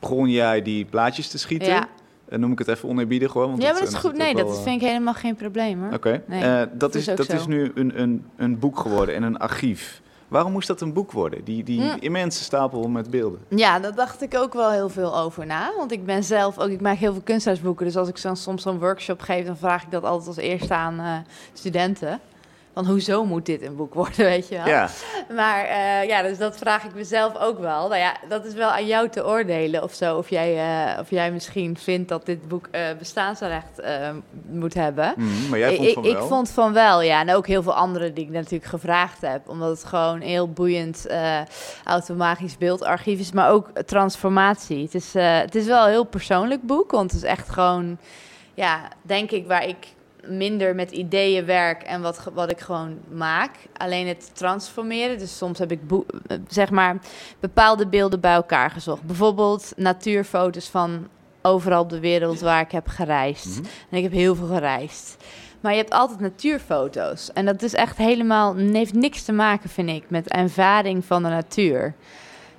begon jij die plaatjes te schieten. Ja. Dan noem ik het even oneerbiedig hoor. Want ja, maar dat eh, is goed. Nee, dat wel, vind ik helemaal geen probleem hoor. eh, Oké, Nee, Eh, dat, is, dat zo. is nu een, een, een boek geworden en een archief. Waarom moest dat een boek worden? Die, die immense stapel met beelden. Ja, daar dacht ik ook wel heel veel over na. Want ik ben zelf ook, ik maak heel veel kunsthuisboeken. Dus als ik zo, soms zo'n workshop geef, dan vraag ik dat altijd als eerste aan eh, studenten. Van hoezo moet dit een boek worden, weet je wel? Ja, Maar eh, ja, dus dat vraag ik mezelf ook wel. Nou ja, dat is wel aan jou te oordelen of zo. Of jij, eh, of jij misschien vindt dat dit boek eh, bestaansrecht eh, moet hebben. Mhm, maar jij vond ik, van ik wel. vond van wel, ja. En ook heel veel andere die ik natuurlijk gevraagd heb. Omdat het gewoon een heel boeiend automagisch beeldarchief is. Maar ook transformatie. Het is, het is wel een heel persoonlijk boek. Want het is echt gewoon, ja, denk ik, waar ik minder met ideeën werk en wat, wat ik gewoon maak. Alleen het transformeren. Dus soms heb ik zeg maar bepaalde beelden bij elkaar gezocht. Bijvoorbeeld natuurfoto's van overal op de wereld waar ik heb gereisd. Mhm. En ik heb heel veel gereisd. Maar je hebt altijd natuurfoto's. En dat is echt helemaal, heeft niks te maken, vind ik, met ervaring van de natuur.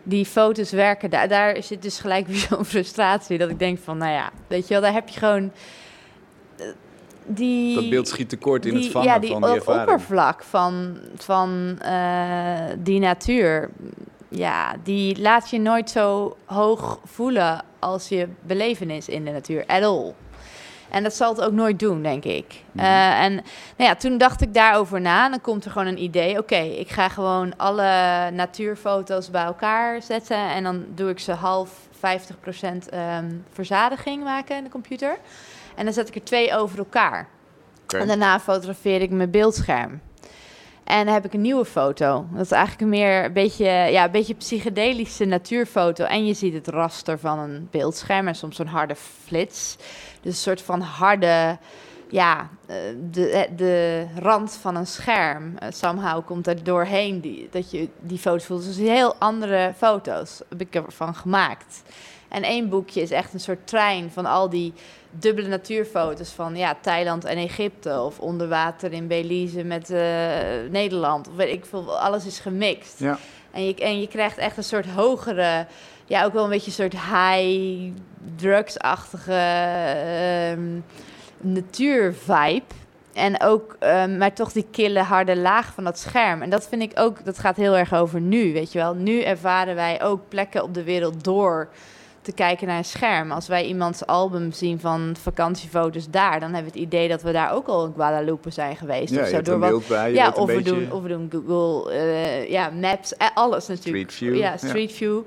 Die foto's werken, daar, daar zit dus gelijk weer zo'n frustratie. Dat ik denk van, nou ja, weet je wel, daar heb je gewoon... Die, Dat beeld schiet tekort in die, het vangen ja, die van die ervaring. oppervlak van, van eh, die natuur. Ja, die laat je nooit zo hoog voelen als je belevenis in de natuur. At all. En dat zal het ook nooit doen, denk ik. Mhm. Eh, en nou ja, toen dacht ik daarover na. En dan komt er gewoon een idee. Oké, ik ga gewoon alle natuurfoto's bij elkaar zetten. En dan doe ik ze half 50% ehm, verzadiging maken in de computer. En dan zet ik er twee over elkaar. En daarna fotografeer ik mijn beeldscherm. En dan heb ik een nieuwe foto. Dat is eigenlijk een meer een beetje, ja, een beetje psychedelische natuurfoto. En je ziet het raster van een beeldscherm en soms zo'n harde flits. Dus een soort van harde, ja, eh, de, eh, de rand van een scherm. Eh, somehow komt er doorheen die, dat je die foto's voelt. Dus heel andere foto's heb ik ervan gemaakt. En één boekje is echt een soort trein van al die dubbele natuurfoto's van ja, Thailand en Egypte. Of onder water in Belize met eh, Nederland. Of weet ik veel, alles is gemixt. Ja. En, je, en je krijgt echt een soort hogere, ja, ook wel een beetje een soort high drugsachtige ehm natuurvibe. En ook, ehm, maar toch die kille, harde laag van dat scherm. En dat vind ik ook, dat gaat heel erg over nu, weet je wel. Nu ervaren wij ook plekken op de wereld door te kijken naar een scherm. Als wij iemands album zien van vakantiefoto's daar, dan hebben we het idee dat we daar ook al in Guadalupe zijn geweest. Ja, of zo. Door wat, bij, ja, of we, beetje... doen, of we doen Google eh, ja, Maps, eh, alles natuurlijk. Street View, Ja, ja. Street View.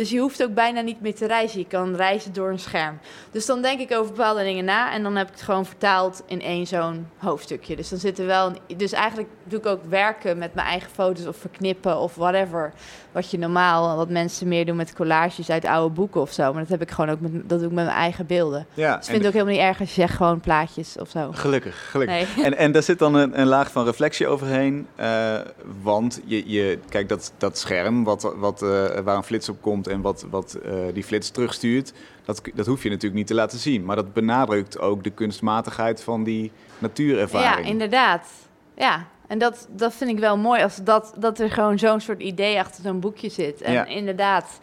Dus je hoeft ook bijna niet meer te reizen. Je kan reizen door een scherm. Dus dan denk ik over bepaalde dingen na en dan heb ik het gewoon vertaald in één zo'n hoofdstukje. Dus dan zit er wel. Een, dus eigenlijk doe ik ook werken met mijn eigen foto's of verknippen of whatever. Wat je normaal, wat mensen meer doen met collages uit oude boeken of zo. Maar dat heb ik gewoon ook met, dat doe ik met mijn eigen beelden. Ja, Dus ik vind het ook helemaal niet erg als je zegt gewoon plaatjes of zo. Gelukkig, gelukkig. Nee. En, en daar zit dan een, een laag van reflectie overheen. eh, want je, je, kijk, dat, dat scherm wat, wat, eh, waar een flits op komt en wat, wat eh, die flits terugstuurt, dat, dat hoef je natuurlijk niet te laten zien. Maar dat benadrukt ook de kunstmatigheid van die natuurervaring. Ja, inderdaad. Ja, en dat, dat vind ik wel mooi als dat, dat er gewoon zo'n soort idee achter zo'n boekje zit. En Ja. inderdaad,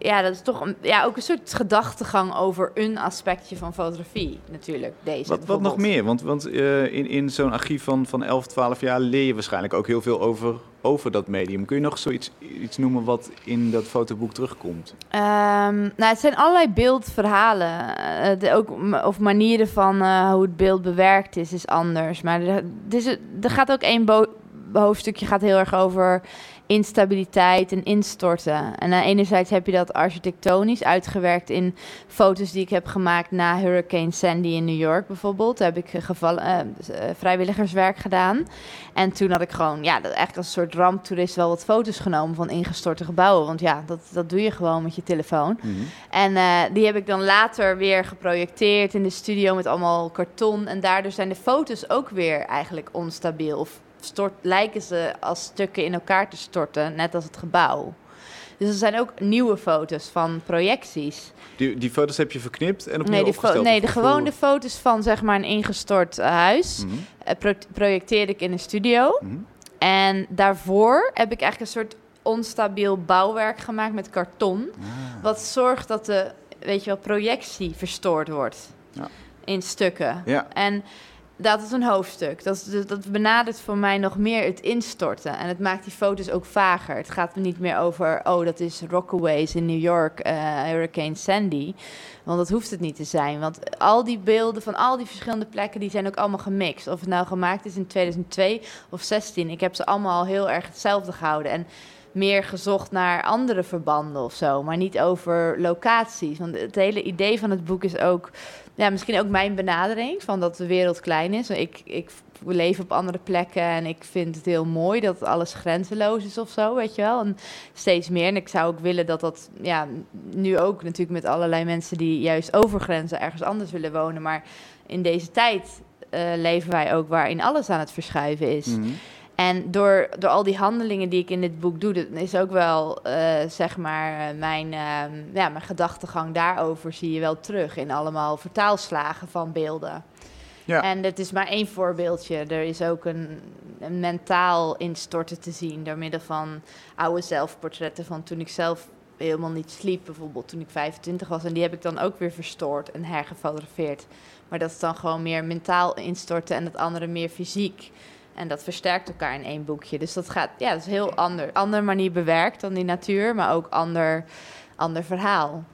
ja, dat is toch een, ja, ook een soort gedachtegang over een aspectje van fotografie, natuurlijk. Deze. Wat, wat nog meer? Want, want eh, in, in zo'n archief van, van 11, 12 jaar leer je waarschijnlijk ook heel veel over, over dat medium. Kun je nog zoiets iets noemen wat in dat fotoboek terugkomt? Ehm, nou, het zijn allerlei beeldverhalen. eh, de, ook, of manieren van eh, hoe het beeld bewerkt is, is anders. Maar er, is- gaat ook één bo- hoofdstukje gaat heel erg over instabiliteit en instorten. En uh, enerzijds heb je dat architectonisch uitgewerkt in foto's die ik heb gemaakt na Hurricane Sandy in New York bijvoorbeeld. Daar heb ik eh, gevallen, eh, eh, vrijwilligerswerk gedaan. En toen had ik gewoon, ja, dat eigenlijk als een soort ramptoerist wel wat foto's genomen van ingestorte gebouwen. Want ja, dat, dat doe je gewoon met je telefoon. En eh, die heb ik dan later weer geprojecteerd in de studio met allemaal karton. En daardoor zijn de foto's ook weer eigenlijk onstabiel. Of stort, lijken ze als stukken in elkaar te storten, net als het gebouw. Dus er zijn ook nieuwe foto's van projecties. Die, die foto's heb je verknipt en opnieuw Nee, opgesteld? nee de gewone foto's van zeg maar een ingestort eh, huis Mhm, eh, pro- projecteerde ik in een studio. mhm. En daarvoor heb ik eigenlijk een soort onstabiel bouwwerk gemaakt met karton. Ah. Wat zorgt dat de weet je wel, projectie verstoord wordt Ja. in stukken. Ja. En dat is een hoofdstuk. Dat, dat benadert voor mij nog meer het instorten. En het maakt die foto's ook vager. Het gaat niet meer over, oh, dat is Rockaways in New York, eh, Hurricane Sandy. Want dat hoeft het niet te zijn. Want al die beelden van al die verschillende plekken, die zijn ook allemaal gemixt. Of het nou gemaakt is in 2002 of 16. Ik heb ze allemaal al heel erg hetzelfde gehouden. En meer gezocht naar andere verbanden of zo, maar niet over locaties. Want het hele idee van het boek is ook, ja, misschien ook mijn benadering van dat de wereld klein is. Ik, ik leef op andere plekken en ik vind het heel mooi dat alles grenzeloos is of zo, weet je wel. En steeds meer. En ik zou ook willen dat dat, ja, nu ook natuurlijk met allerlei mensen die juist over grenzen ergens anders willen wonen. Maar in deze tijd eh, leven wij ook waarin alles aan het verschuiven is. Mhm. En door, door al die handelingen die ik in dit boek doe, dat is ook wel, eh, zeg maar, eh, mijn, ehm, ja, mijn gedachtegang daarover zie je wel terug in allemaal vertaalslagen van beelden. Ja. En dit is maar één voorbeeldje. Er is ook een, een mentaal instorten te zien door middel van oude zelfportretten van toen ik zelf helemaal niet sliep, bijvoorbeeld toen ik 25 was. En die heb ik dan ook weer verstoord en hergefotografeerd. Maar dat is dan gewoon meer mentaal instorten en het andere meer fysiek. En dat versterkt elkaar in één boekje. Dus dat gaat, ja, dat is heel ander, andere manier bewerkt dan die natuur, maar ook ander, ander verhaal.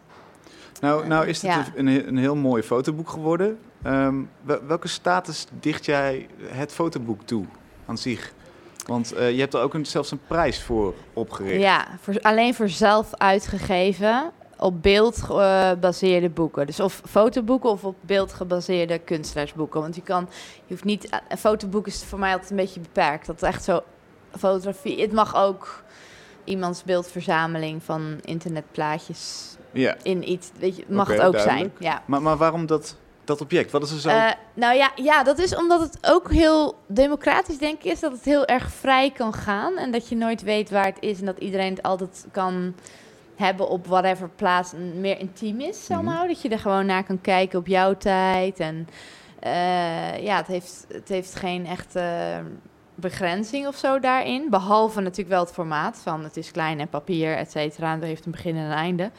Nou, nou is het Ja. een, een, heel mooi fotoboek geworden. Ehm, wel- welke status dicht jij het fotoboek toe aan zich? Want eh, je hebt er ook een, zelfs een prijs voor opgericht. Ja, voor, alleen voor zelf uitgegeven op beeld gebaseerde boeken. Dus of fotoboeken of op beeld gebaseerde kunstenaarsboeken. Want je kan, je hoeft niet, een fotoboek is voor mij altijd een beetje beperkt. Dat is echt zo fotografie. Het mag ook iemands beeldverzameling van internetplaatjes Ja. in iets, weet je, mag het ook duidelijk. zijn. Ja. Maar, maar waarom dat, dat object? Wat is er zo... Eh, nou ja, ja, dat is omdat het ook heel democratisch, denk ik, is. Dat het heel erg vrij kan gaan. En dat je nooit weet waar het is. En dat iedereen het altijd kan hebben op whatever plaats meer intiem is, somehow. Dat je er gewoon naar kan kijken op jouw tijd. En eh, ja, het heeft, het heeft geen echte begrenzing of zo daarin. Behalve natuurlijk wel het formaat van het is klein en papier, et cetera. En dat heeft een begin en een einde.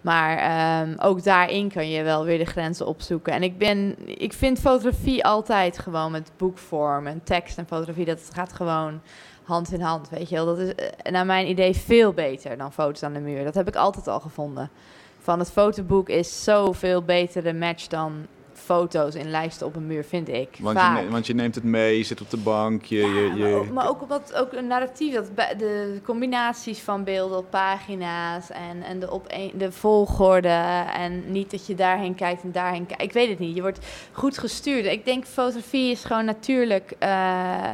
Maar ehm, ook daarin kan je wel weer de grenzen opzoeken. En ik, ben, ik vind fotografie altijd gewoon met boekvorm en tekst en fotografie. Dat gaat gewoon hand in hand, weet je wel. Dat is eh, naar mijn idee veel beter dan foto's aan de muur. Dat heb ik altijd al gevonden. Van het fotoboek is zoveel betere match dan foto's in lijsten op een muur, vind ik. want, je Vaak. ne- want je neemt het mee, je zit op de bank, je... Ja, je, je... Maar, ook, maar ook een narratief, dat de combinaties van beelden op pagina's en, en de, opeen, de volgorde en niet dat je daarheen kijkt en daarheen kijkt. Ik weet het niet, je wordt goed gestuurd. Ik denk fotografie is gewoon natuurlijk eh,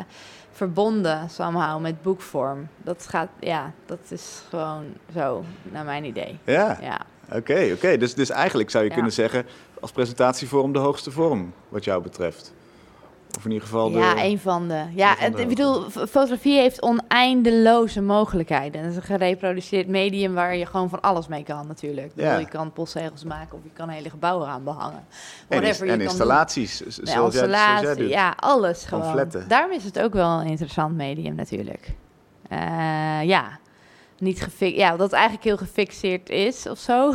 verbonden somehow met boekvorm. Dat gaat, ja, dat is gewoon zo, naar mijn idee. Ja, Ja. oké, oké. Dus, dus eigenlijk zou je Ja. kunnen zeggen, als presentatievorm de hoogste vorm, wat jou betreft. Of in ieder geval de... Ja, een van de. Ja, van de ik bedoel, fotografie heeft oneindeloze mogelijkheden. Het is een gereproduceerd medium waar je gewoon van alles mee kan, natuurlijk. Bedoel, Ja. Je kan postzegels maken of je kan hele gebouwen aan behangen. En, Whatever je en kan installaties, doen. zoals, Ja, zoals jij alles gewoon. Daarom is het ook wel een interessant medium, natuurlijk. Eh, ja, niet gefi- ja, dat eigenlijk heel gefixeerd is of zo.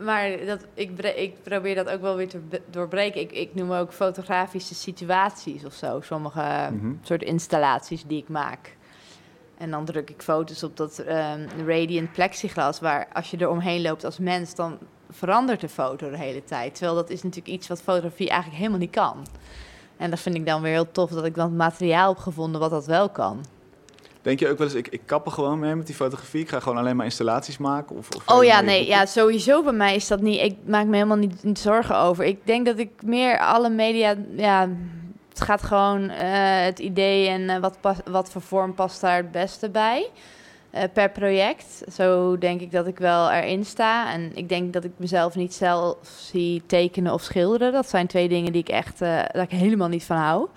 maar dat, ik, ik probeer dat ook wel weer te doorbreken. Ik, ik noem ook fotografische situaties of zo. Sommige Mhm. soort installaties die ik maak. En dan druk ik foto's op dat ehm, radiant plexiglas, waar als je er omheen loopt als mens, dan verandert de foto de hele tijd. Terwijl dat is natuurlijk iets wat fotografie eigenlijk helemaal niet kan. En dat vind ik dan weer heel tof dat ik dan het materiaal heb gevonden wat dat wel kan. Denk je ook wel eens, ik, ik kap er gewoon mee met die fotografie, ik ga gewoon alleen maar installaties maken? Of, of Oh ja, nee, boeken? ja, sowieso bij mij is dat niet. Ik maak me helemaal niet, niet zorgen over. Ik denk dat ik meer alle media, ja, het gaat gewoon eh, het idee en eh, wat, pas, wat voor vorm past daar het beste bij. eh, per project. Zo denk ik dat ik wel erin sta. En ik denk dat ik mezelf niet zelf zie tekenen of schilderen. Dat zijn twee dingen die ik echt dat ik helemaal niet van hou.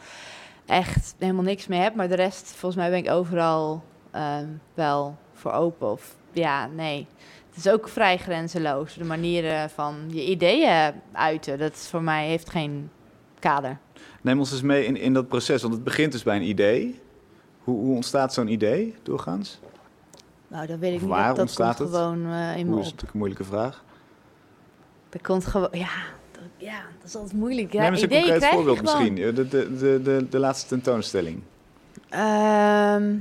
Echt helemaal niks mee heb. Maar de rest, volgens mij ben ik overal ehm, wel voor open. Of ja, nee. Het is ook vrij grenzeloos. De manieren van je ideeën uiten. Dat is voor mij heeft geen kader. Neem ons eens mee in, in dat proces, want het begint dus bij een idee. Hoe, hoe ontstaat zo'n idee doorgaans? Nou, dat weet ik niet. waar dat, dat ontstaat komt het? gewoon eh, in me op. is natuurlijk een moeilijke vraag. Dat komt gewoon... Ja, dat, ja, dat is altijd moeilijk. Ja, Neem eens een ideeën concreet voorbeeld gewoon. misschien. De, de, de, de, de laatste tentoonstelling. Ehm,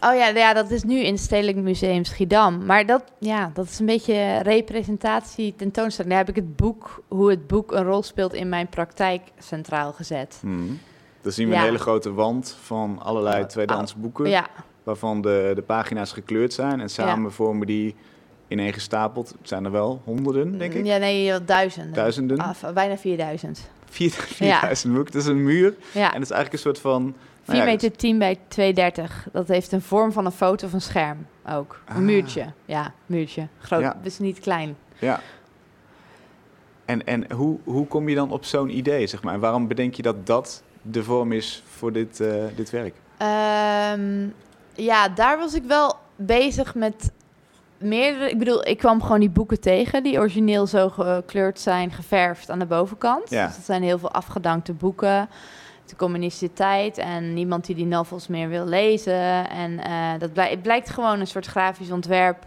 oh ja, ja, dat is nu in het Stedelijk Museum Schiedam. Maar dat, ja, dat is een beetje representatie, tentoonstelling. Daar heb ik het boek, hoe het boek een rol speelt in mijn praktijk, centraal gezet. Hmm. Dan zien we Ja. een hele grote wand van allerlei Oh, tweedehands boeken. Ja, Waarvan de, de pagina's gekleurd zijn. En samen vormen die ineen-gestapeld. Het zijn er wel honderden, denk ik. ja nee, duizenden. Duizenden. Ah, bijna 4000. Vier- 4000 boeken. Dat is een muur. Ja, En het is eigenlijk een soort van... 4 nou ja, meter 10 bij 230. Dat heeft een vorm van een foto of een scherm ook. Een Ah. muurtje. Ja, muurtje. Groot, Ja. dus niet klein. Ja. En, en hoe, hoe kom je dan op zo'n idee, zeg maar? En waarom bedenk je dat dat de vorm is voor dit, eh, dit werk? Ehm, ja, daar was ik wel bezig met meerdere. Ik bedoel, ik kwam gewoon die boeken tegen die origineel zo gekleurd zijn, geverfd aan de bovenkant. Ja. Dus dat zijn heel veel afgedankte boeken. De communistische tijd en niemand die die novels meer wil lezen. En eh, dat blij- het blijkt gewoon een soort grafisch ontwerp.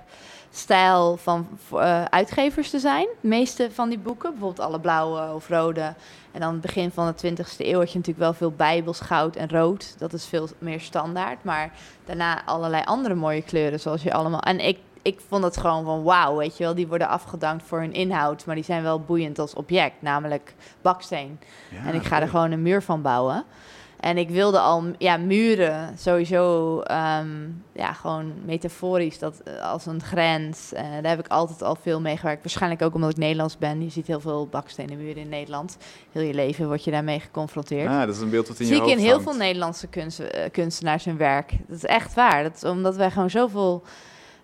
Stijl van eh, uitgevers te zijn. De meeste van die boeken, bijvoorbeeld alle blauwe of rode. En dan het begin van de 20e eeuw had je natuurlijk wel veel bijbels, goud en rood. Dat is veel meer standaard. Maar daarna allerlei andere mooie kleuren, zoals je allemaal. En ik, ik vond het gewoon van wauw, weet je wel. Die worden afgedankt voor hun inhoud, maar die zijn wel boeiend als object, namelijk baksteen. Ja, en ik ga er gewoon een muur van bouwen. En ik wilde al, ja, muren sowieso, ehm, ja, gewoon metaforisch, dat eh, als een grens. Eh, daar heb ik altijd al veel mee gewerkt. Waarschijnlijk ook omdat ik Nederlands ben. Je ziet heel veel bakstenen muren in Nederland. Heel je leven word je daarmee geconfronteerd. Ah, dat is een beeld wat in Zie je ik hoofd in heel hangt. veel Nederlandse kunst, eh, kunstenaars hun werk. Dat is echt waar. Dat is omdat wij gewoon zoveel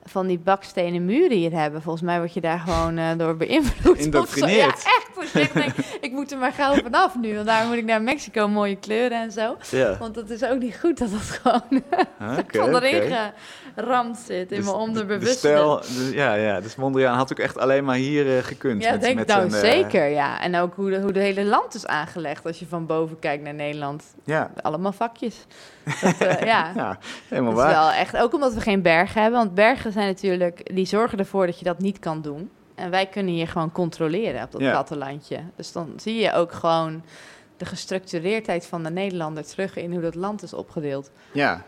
van die bakstenen muren hier hebben. Volgens mij word je daar gewoon eh, door beïnvloed. Indoctrineerd. Ja, echt. Echt denkt, ik moet er maar gauw vanaf nu. Want daar moet ik naar Mexico, mooie kleuren en zo. Ja. Want dat is ook niet goed dat dat gewoon Ah, Oké, van oké. geramd zit in Dus mijn de- onderbewuste. De stijl, dus, ja, ja. Dus Mondriaan had ook echt alleen maar hier eh, gekund. Ja, met, denk met nou zijn, eh, zeker, ja. En ook hoe de, hoe de hele land is aangelegd als je van boven kijkt naar Nederland. ja, Allemaal vakjes. Dat, eh, ja. ja, helemaal Dat is waar. wel echt, ook omdat we geen bergen hebben. Want bergen zijn natuurlijk, die zorgen ervoor dat je dat niet kan doen. En wij kunnen hier gewoon controleren op dat Ja. plattelandje. Dus dan zie je ook gewoon de gestructureerdheid van de Nederlander terug in hoe dat land is opgedeeld. Ja.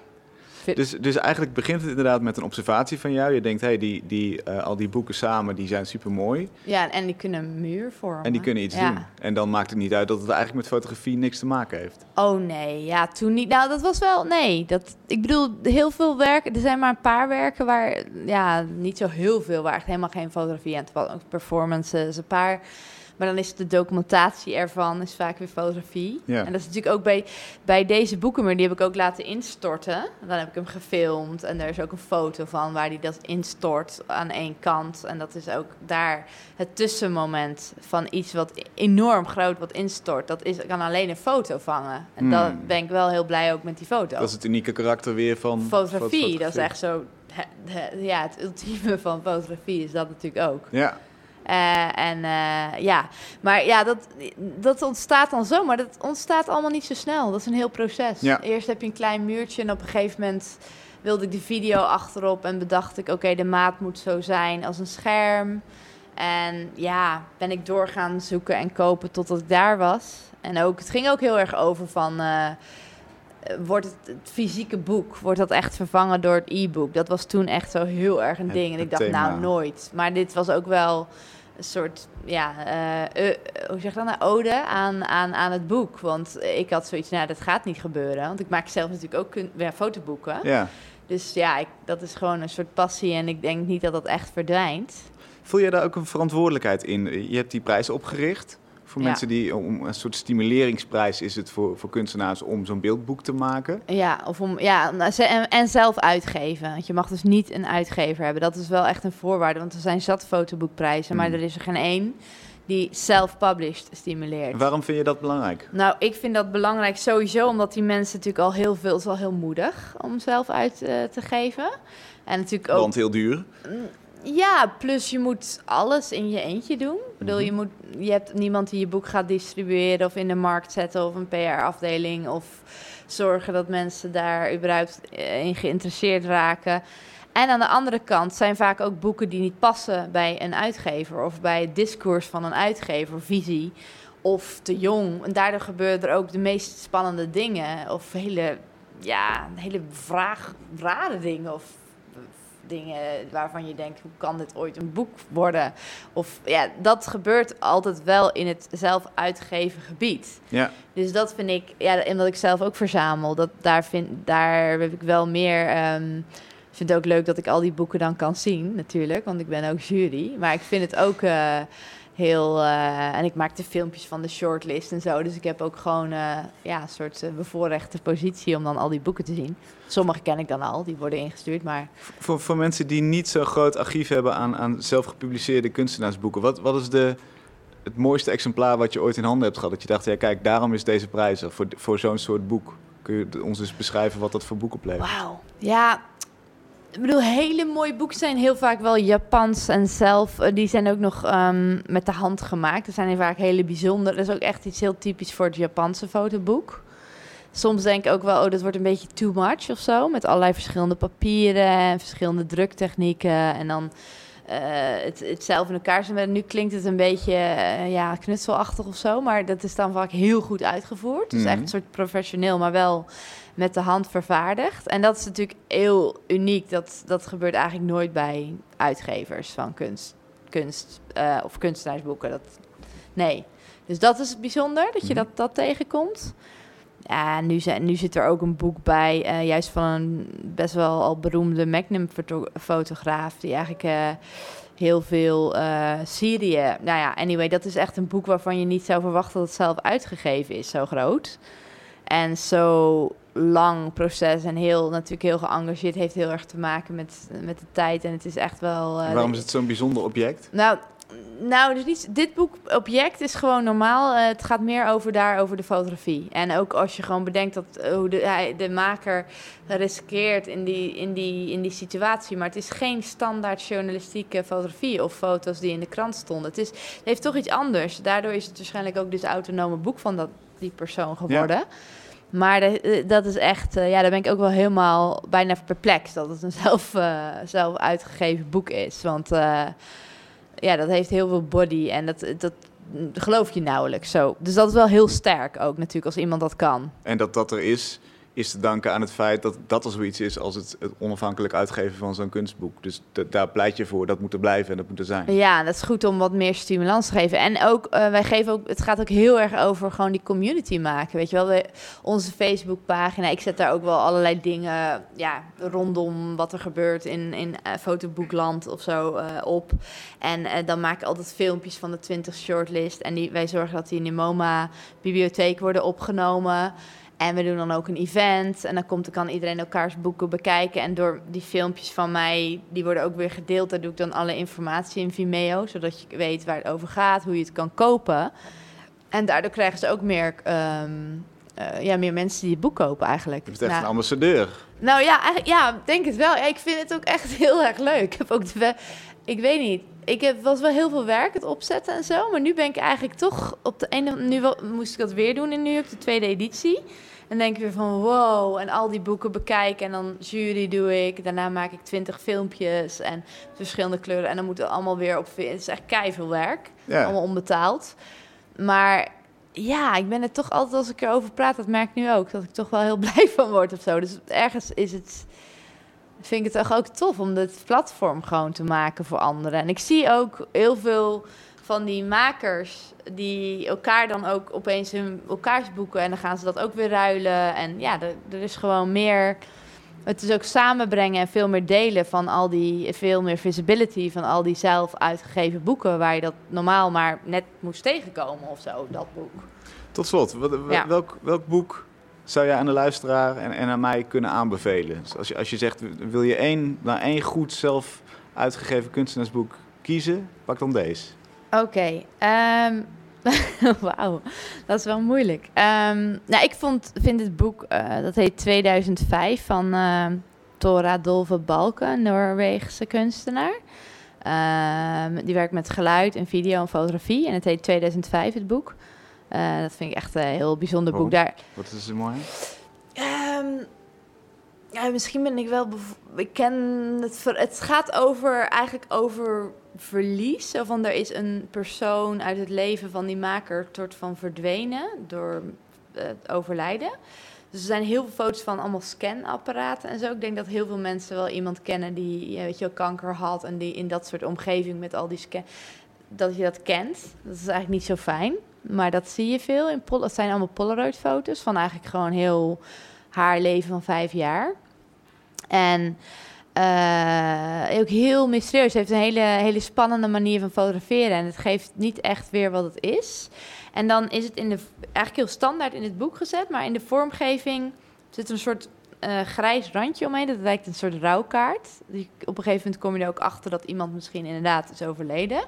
Vind- Dus, dus eigenlijk begint het inderdaad met een observatie van jou. Je denkt, hey, die, die, eh, al die boeken samen, die zijn super mooi. Ja, en die kunnen een muur vormen. En die kunnen iets Ja. doen. En dan maakt het niet uit dat het eigenlijk met fotografie niks te maken heeft. Oh nee, ja, toen niet. Nou, dat was wel, nee. Dat, ik bedoel, heel veel werken, er zijn maar een paar werken waar, ja, niet zo heel veel, waar echt helemaal geen fotografie aan te passen. Ook performances, een paar. Maar dan is de documentatie ervan, is vaak weer fotografie. Ja. En dat is natuurlijk ook bij, bij deze boeken, maar die heb ik ook laten instorten. Dan heb ik hem gefilmd en er is ook een foto van waar hij dat instort aan één kant. En dat is ook daar het tussenmoment van iets wat enorm groot wat instort. Dat is, kan alleen een foto vangen. En Hmm. daar ben ik wel heel blij ook met die foto. Dat is het unieke karakter weer van fotografie, foto- dat is echt zo... ja, het ultieme van fotografie is dat natuurlijk ook. Ja, Eh, en eh, ja, maar ja, dat, dat ontstaat dan zo, maar dat ontstaat allemaal niet zo snel. Dat is een heel proces. Ja. Eerst heb je een klein muurtje en op een gegeven moment wilde ik de video achterop en bedacht ik, oké, de maat moet zo zijn als een scherm. En ja, ben ik door gaan zoeken en kopen totdat ik daar was. En ook, het ging ook heel erg over van, eh, wordt het, het fysieke boek, wordt dat echt vervangen door het e-book? Dat was toen echt zo heel erg een ding. En ik dacht, nou, nooit. Maar dit was ook wel een soort, ja, eh, eh, hoe zeg je dat nou, ode aan, aan, aan het boek. Want ik had zoiets, nou, dat gaat niet gebeuren. Want ik maak zelf natuurlijk ook kun- ja, fotoboeken. ja. Dus ja, ik, dat is gewoon een soort passie en ik denk niet dat dat echt verdwijnt. Voel jij daar ook een verantwoordelijkheid in? Je hebt die prijs opgericht. Voor Ja. mensen die, om een soort stimuleringsprijs is het voor, voor kunstenaars om zo'n beeldboek te maken. Ja, of om, ja nou, en, en zelf uitgeven. Want je mag dus niet een uitgever hebben. Dat is wel echt een voorwaarde, want er zijn zat fotoboekprijzen, maar Hmm. er is er geen één die self-published stimuleert. Waarom vind je dat belangrijk? Nou, ik vind dat belangrijk sowieso, omdat die mensen natuurlijk al heel veel, het is al heel moedig om zelf uit eh, te geven. En natuurlijk ook Want heel duur. Ja, plus je moet alles in je eentje doen. Ik bedoel, Mhm. je, moet, je hebt niemand die je boek gaat distribueren of in de markt zetten of een PR-afdeling of zorgen dat mensen daar überhaupt eh, in geïnteresseerd raken. En aan de andere kant zijn vaak ook boeken die niet passen bij een uitgever of bij het discours van een uitgever, visie of te jong. En daardoor gebeuren er ook de meest spannende dingen of hele, ja, hele vraag, rare dingen of dingen waarvan je denkt, hoe kan dit ooit een boek worden? Of ja, dat gebeurt altijd wel in het zelf uitgeven gebied. Ja. Dus dat vind ik, ja, omdat ik zelf ook verzamel, dat, daar, vind, daar heb ik wel meer... Um, ik vind het ook leuk dat ik al die boeken dan kan zien, natuurlijk, want ik ben ook jury. Maar ik vind het ook... Uh, heel. Uh, en ik maakte filmpjes van de shortlist en zo. Dus ik heb ook gewoon uh, ja, een soort uh, bevoorrechte positie om dan al die boeken te zien. Sommige ken ik dan al, die worden ingestuurd. Maar... Voor, voor mensen die niet zo'n groot archief hebben aan, aan zelf gepubliceerde kunstenaarsboeken, wat, wat is de, het mooiste exemplaar wat je ooit in handen hebt gehad? Dat je dacht, ja, kijk, daarom is deze prijs voor, voor zo'n soort boek. Kun je ons eens beschrijven wat dat voor boek oplevert? Wauw. Ja, ik bedoel, hele mooie boeken zijn heel vaak wel Japans en zelf. Uh, die zijn ook nog um, met de hand gemaakt. Dat zijn vaak hele bijzondere. Dat is ook echt iets heel typisch voor het Japanse fotoboek. Soms denk ik ook wel, oh, dat wordt een beetje too much of zo. Met allerlei verschillende papieren en verschillende druktechnieken. En dan het, het zelf in elkaar zetten. Nu klinkt het een beetje uh, ja, knutselachtig of zo. Maar dat is dan vaak heel goed uitgevoerd. Dus mm -hmm. echt een soort professioneel, maar wel met de hand vervaardigd. En dat is natuurlijk heel uniek. Dat, dat gebeurt eigenlijk nooit bij uitgevers van kunst, kunst uh, of kunstenaarsboeken. Dat, nee. Dus dat is bijzonder, dat je dat, dat tegenkomt. Ja, nu, zijn, nu zit er ook een boek bij, uh, juist van een best wel al beroemde Magnum-fotograaf, die eigenlijk uh, heel veel uh, Syrië. Nou ja, anyway, dat is echt een boek waarvan je niet zou verwachten dat het zelf uitgegeven is, zo groot. En zo lang proces en heel natuurlijk heel geëngageerd. Heeft heel erg te maken met, met de tijd. En het is echt wel. Waarom is het zo'n bijzonder object? Nou, nou dus niet, dit boek object is gewoon normaal. Uh, het gaat meer over daar over de fotografie. En ook als je gewoon bedenkt dat uh, hoe de, hij, de maker riskeert in die, in, die, in die situatie. Maar het is geen standaard journalistieke fotografie of foto's die in de krant stonden. Het, is, het heeft toch iets anders. Daardoor is het waarschijnlijk ook dus autonome boek van dat, die persoon geworden. Ja. Maar de, dat is echt, uh, ja, daar ben ik ook wel helemaal bijna perplex dat het een zelf, uh, zelf uitgegeven boek is. Want ja, dat heeft heel veel body en dat, dat geloof je nauwelijks zo. Dus dat is wel heel sterk ook natuurlijk als iemand dat kan. En dat dat er is, is te danken aan het feit dat dat er zoiets is als het, het onafhankelijk uitgeven van zo'n kunstboek. Dus daar pleit je voor, dat moet er blijven en dat moet er zijn. Ja, dat is goed om wat meer stimulans te geven. En ook, uh, wij geven ook, het gaat ook heel erg over gewoon die community maken. Weet je wel, we, onze Facebookpagina, ik zet daar ook wel allerlei dingen ja, rondom wat er gebeurt in, in uh, fotoboekland of zo uh, op. En dan maak ik altijd filmpjes van de 20 shortlist. En die, wij zorgen dat die in de MoMA-bibliotheek worden opgenomen. En we doen dan ook een event. En dan komt, kan iedereen elkaars boeken bekijken. En door die filmpjes van mij, die worden ook weer gedeeld. Daar doe ik dan alle informatie in Vimeo. Zodat je weet waar het over gaat, hoe je het kan kopen. En daardoor krijgen ze ook meer, um, uh, ja, meer mensen die het boek kopen eigenlijk. Je bent echt nou, een ambassadeur. Nou ja, eigenlijk, ja, denk het wel. Ja, ik vind het ook echt heel erg leuk. Ik heb ook de, ik weet niet. Ik heb, was wel heel veel werk, het opzetten en zo. Maar nu ben ik eigenlijk toch op de ene... Nu wel, moest ik dat weer doen en nu op de tweede editie. En denk ik weer van wow, en al die boeken bekijken. En dan jury doe ik. Daarna maak ik twintig filmpjes en verschillende kleuren. En dan moet het allemaal weer op... Het is echt keiveel werk. Ja. Allemaal onbetaald. Maar ja, ik ben er toch altijd als ik erover praat, dat merk ik nu ook, dat ik toch wel heel blij van word of zo. Dus ergens is het, vind ik het toch ook tof om dit platform gewoon te maken voor anderen. En ik zie ook heel veel van die makers die elkaar dan ook opeens hun elkaars boeken en dan gaan ze dat ook weer ruilen. En ja, er, er is gewoon meer. Het is ook samenbrengen en veel meer delen van al die, veel meer visibility van al die zelf uitgegeven boeken, waar je dat normaal maar net moest tegenkomen of zo, dat boek. Tot slot, wat, ja. welk, welk boek zou je aan de luisteraar en, en aan mij kunnen aanbevelen? Dus als je, als je zegt, wil je één, nou één goed zelf uitgegeven kunstenaarsboek kiezen, pak dan deze. Oké, um, Wauw, dat is wel moeilijk. Um, nou, ik vond, vind het boek, uh, dat heet 2005 van uh, Tora Dolve Balken, een Noorweegse kunstenaar. Die werkt met geluid en video en fotografie. En het heet 2005, het boek. Uh, dat vind ik echt een heel bijzonder Waarom? boek. Daar, Wat is er mooi? um, Ja, misschien ben ik wel. Ik ken het. Het gaat over eigenlijk over verlies. Zo van er is een persoon uit het leven van die maker soort van verdwenen door het overlijden. Dus er zijn heel veel foto's van allemaal scanapparaten en zo. Ik denk dat heel veel mensen wel iemand kennen die weet je, kanker had en die in dat soort omgeving met al die scan. Dat je dat kent. Dat is eigenlijk niet zo fijn. Maar dat zie je veel. In het zijn allemaal Polaroid-foto's van eigenlijk gewoon heel haar leven van vijf jaar. En uh, ook heel mysterieus. Ze heeft een hele, hele spannende manier van fotograferen. En het geeft niet echt weer wat het is. En dan is het in de, eigenlijk heel standaard in het boek gezet. Maar in de vormgeving zit een soort uh, grijs randje omheen. Dat lijkt een soort rouwkaart. op een gegeven moment kom je er ook achter dat iemand misschien inderdaad is overleden.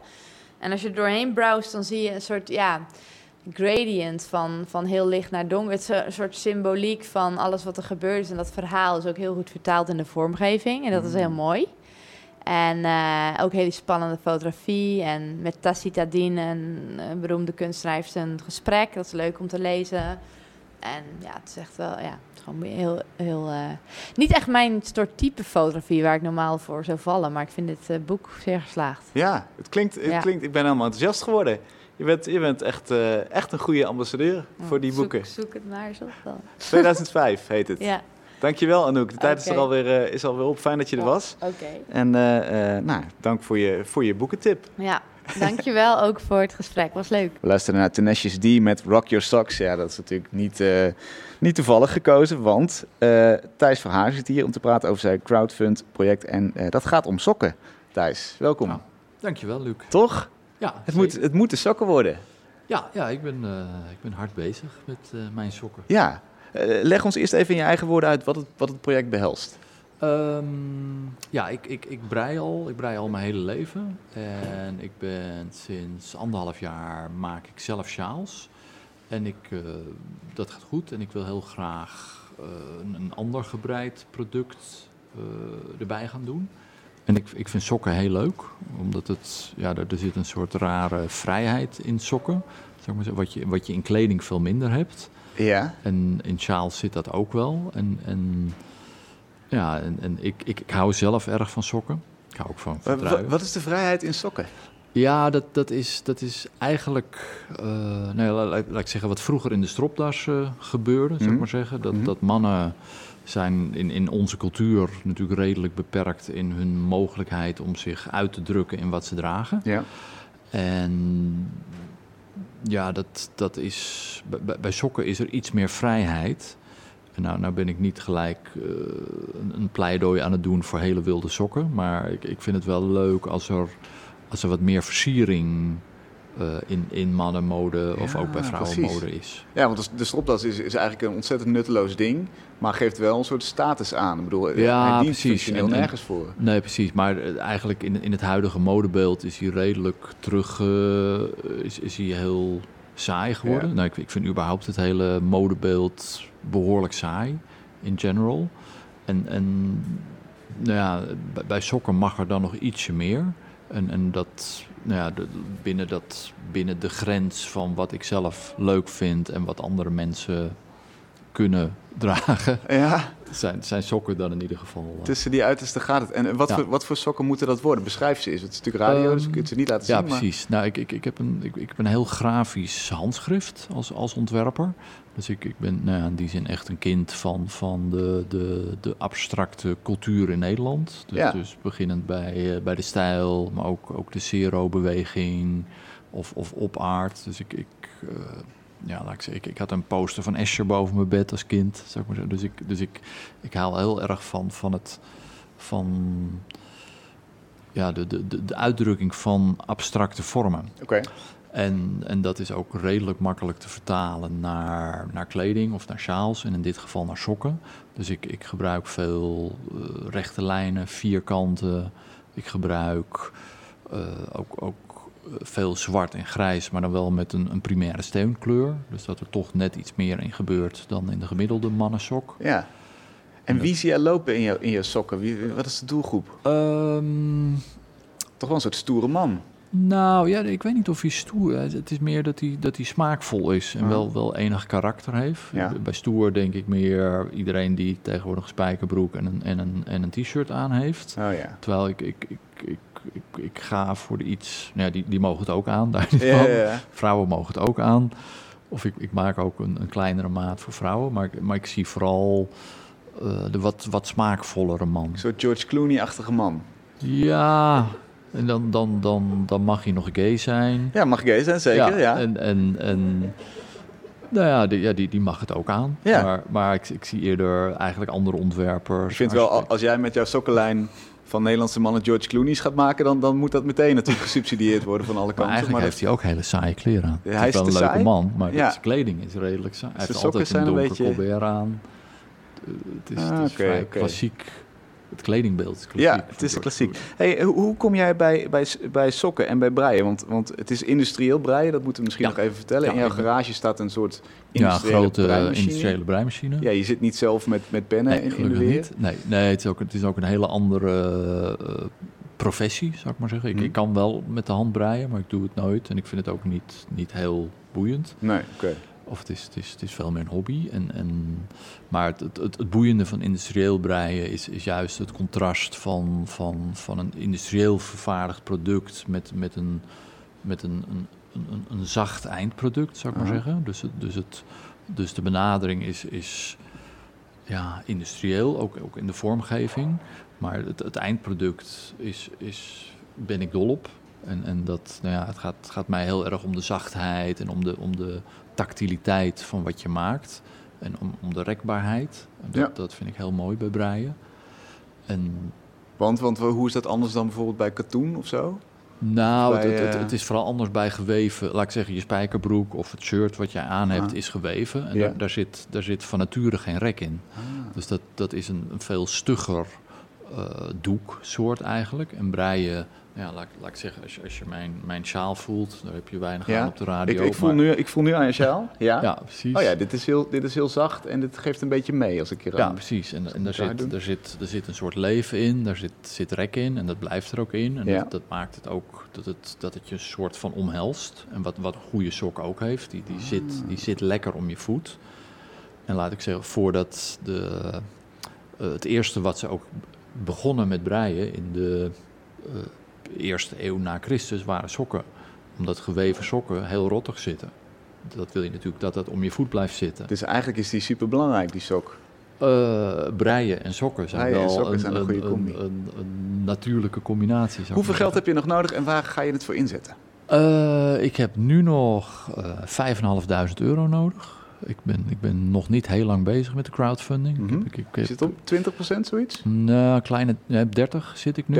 En als je er doorheen browst, dan zie je een soort ja, gradient van, van heel licht naar donker. Het is een soort symboliek van alles wat er gebeurt is. En dat verhaal is ook heel goed vertaald in de vormgeving. En dat is heel mm. mooi. En uh, ook hele spannende fotografie. En met Tacita Dien, een, een beroemde kunstenaar, heeft een gesprek. Dat is leuk om te lezen. En ja, het is echt wel, ja, het is gewoon heel, heel... Uh, niet echt mijn soort type fotografie waar ik normaal voor zou vallen. Maar ik vind dit uh, boek zeer geslaagd. Ja, het klinkt, het klinkt, ik ben helemaal enthousiast geworden. Je bent, je bent echt, uh, echt een goede ambassadeur voor die zoek, boeken. Zoek het maar zo wel. 2005 heet het. Ja. Dankjewel Anouk. De tijd is er alweer, is alweer op. Fijn dat je er was. Oké. En nou, dank voor je, voor je boekentip. Ja, dankjewel ook voor het gesprek. Was leuk. We luisteren naar Tenacious D met Rock Your Socks. Ja, dat is natuurlijk niet, niet toevallig gekozen, want Thijs Verhaar zit hier om te praten over zijn crowdfund project. En dat gaat om sokken. Thijs, welkom. Nou, dankjewel Luc. Toch? Ja, het, moet, het moeten sokken worden. Ja, ja ik, ben, ik ben hard bezig met mijn sokken. Ja, eh, leg ons eerst even in je eigen woorden uit wat het, wat het project behelst. Ehm, ja, ik, ik, ik brei al. Ik brei al mijn hele leven. En ik ben sinds anderhalf jaar maak ik zelf sjaals. En ik, uh, dat gaat goed. En ik wil heel graag uh, een, ander gebreid product uh, erbij gaan doen. En ik, ik vind sokken heel leuk. Omdat het, ja, er, er zit een soort rare vrijheid in sokken. Zeg maar, wat, je, wat je in kleding veel minder hebt. Ja. En in Charles zit dat ook wel. En, en ja, en, en ik, ik, ik, hou zelf erg van sokken. Ik hou ook van wat, wat is de vrijheid in sokken? Ja, dat, dat, is, dat is eigenlijk, uh, nee, laat, laat, ik zeggen, wat vroeger in de stropdas uh, gebeurde, mm. zeg maar zeggen. Dat, mm. dat mannen zijn in, in onze cultuur natuurlijk redelijk beperkt in hun mogelijkheid om zich uit te drukken in wat ze dragen. Ja. En ja, dat, dat is, bij, bij, sokken is er iets meer vrijheid. Nou, nou ben ik niet gelijk uh, een, pleidooi aan het doen voor hele wilde sokken. Maar ik, ik vind het wel leuk als er, als er wat meer versiering uh, in, in mannenmode of ook bij vrouwenmode is. Ja, want de stropdas is, is eigenlijk een ontzettend nutteloos ding, maar geeft wel een soort status aan. Ik bedoel, ja, hij precies. functioneel nergens voor. Nee, precies. Maar eh, eigenlijk in, in het huidige modebeeld is hij redelijk terug, uh, is, is hij heel saai geworden. Ja. Nou, ik, ik vind überhaupt het hele modebeeld behoorlijk saai, in general. En, en nou ja, bij, sokken mag er dan nog ietsje meer. En, en dat, nou ja, de, binnen, dat, binnen de grens van wat ik zelf leuk vind en wat andere mensen kunnen dragen, ja. zijn, zijn sokken dan in ieder geval. Uh... Tussen die uiterste gaat het. En wat, voor, wat voor sokken moeten dat worden? Beschrijf ze eens. Het is natuurlijk radio, um, dus je kunt ze niet laten ja, zien. Ja, precies. Nou, ik, ik, ik, heb een, ik, ik heb een heel grafisch handschrift als, als ontwerper. Dus ik, ik ben nou ja, in die zin echt een kind van, van de, de, de abstracte cultuur in Nederland. Dus, ja. dus beginnend bij, uh, bij de stijl, maar ook, ook de zero-beweging of, of op aard. Dus ik, ik, uh, ja, laat ik, zeggen, ik, ik had een poster van Escher boven mijn bed als kind. Maar. Dus, ik, dus ik, ik haal heel erg van, van het. Van, ja, de, de, de uitdrukking van abstracte vormen. Oké. Okay. En, en dat is ook redelijk makkelijk te vertalen naar, naar kleding of naar sjaals. En in dit geval naar sokken. Dus ik, ik gebruik veel uh, rechte lijnen, vierkanten. Ik gebruik uh, ook, ook veel zwart en grijs, maar dan wel met een, een primaire steunkleur. Dus dat er toch net iets meer in gebeurt dan in de gemiddelde mannensok. Ja. En wie zie je lopen in je, in je sokken? Wie, wat is de doelgroep? Um, toch wel een soort stoere man. Nou ja, ik weet niet of hij stoer is. Het is meer dat hij, dat hij smaakvol is en Ah. wel, wel enig karakter heeft. Ja. Bij stoer denk ik meer iedereen die tegenwoordig een spijkerbroek en een, en een, en een t-shirt aan heeft. Oh ja. Terwijl ik, ik, ik, ik, ik, ik ga voor de iets... Nou ja, die, die mogen het ook aan, daar niet Ja, ja. Vrouwen mogen het ook aan. Of ik, ik maak ook een, een kleinere maat voor vrouwen. Maar, ik- maar ik zie vooral eh, de wat, wat smaakvollere man. Een soort George Clooney-achtige man. Ja, en dan, dan, dan, dan mag hij nog gay zijn. Ja, mag gay zijn, zeker. Ja, En, en, en nou ja, die, ja die, die mag het ook aan. Ja. Maar, maar ik, ik zie eerder eigenlijk andere ontwerpers. Ik vind wel, al- als jij met jouw sokkenlijn van Nederlandse mannen George Clooney's gaat maken, dan, dan moet dat meteen natuurlijk gesubsidieerd worden van alle Maar kanten. eigenlijk Maar heeft hij ook hele saaie kleren aan. Ja, hij is wel een leuke man, maar Ja. zijn kleding is redelijk saai. Hij heeft altijd een beetje- colbert aan. Het is, Ah, het is oké, vrij klassiek. Het kledingbeeld. Ja, het is klassiek. Hey, hoe, kom jij bij, bij, bij sokken en bij breien? Want, want het is industrieel breien, dat moeten we misschien Ja. nog even vertellen. Ja, In jouw garage staat een soort Ja, een industriële grote breimachine. industriële breimachine. Ja, je zit niet zelf met, met pennen Nee, in, in de gelukkig weer. niet. Nee, nee het, is ook, het is ook een hele andere eh, professie, zou ik maar zeggen. Ik, Hm. ik kan wel met de hand breien, maar ik doe het nooit. En ik vind het ook niet, niet heel boeiend. Nee, oké. Of het is, het is, het is veel meer een hobby. En, en, maar het, het, het, boeiende van industrieel breien is, is juist het contrast van, van, van een industrieel vervaardigd product met, met, een, met een, een, een, een zacht eindproduct, zou ik maar zeggen. Dus, het, dus, het, dus de benadering is, is ja, industrieel, ook, ook in de vormgeving. Maar het, het eindproduct is, is, ben ik dol op. En, en dat, nou ja, het, gaat, gaat mij heel erg om de zachtheid en om de, om de tactiliteit van wat je maakt. En om, om de rekbaarheid. Dat, Ja. dat vind ik heel mooi bij breien. En Want, want hoe is dat anders dan bijvoorbeeld bij katoen of zo? nou, Bij, het, het, eh, het is vooral anders bij geweven. Laat ik zeggen, je spijkerbroek of het shirt wat jij aan hebt Ah. is geweven. En Ja. daar, daar, zit, daar zit van nature geen rek in. Dus dat, dat is een, een veel stugger eh, doeksoort eigenlijk. En breien, ja, laat, ik- laat ik zeggen, als je, als je mijn, mijn sjaal voelt, daar heb je weinig Ja, aan op de radio. Ik, ik, voel maar- nu, ik voel nu aan je sjaal. Ja? Ja, precies. Oh ja, dit is, heel, dit is heel zacht en dit geeft een beetje mee als ik hier Ja, aan... precies. En, en daar, doen? zit, daar, zit, daar zit een soort leven in, daar zit, zit rek in en dat blijft er ook in. En Ja. dat, dat maakt het ook dat het, dat het je een soort van omhelst. En wat, wat een goede sok ook heeft, die, die, Ah. zit, die zit lekker om je voet. En laat ik zeggen, voordat de, eh, het eerste wat ze ook begonnen met breien in de eh, eerste eeuw na Christus waren sokken. Omdat geweven sokken heel rottig zitten. Dat wil je natuurlijk dat dat om je voet blijft zitten. Dus eigenlijk is die super belangrijk, die sok. Eh, breien en sokken zijn Breien wel sokken een, zijn een goede combi. Een, een, een natuurlijke combinatie. Hoeveel geld heb je nog nodig en waar ga je het voor inzetten? Eh, ik heb nu nog eh 5.500 euro nodig. Ik ben, ik ben nog niet heel lang bezig met de crowdfunding. Mhm. ik heb, het op 20% zoiets 30%? Nou, kleine ja, 30 zit ik nu.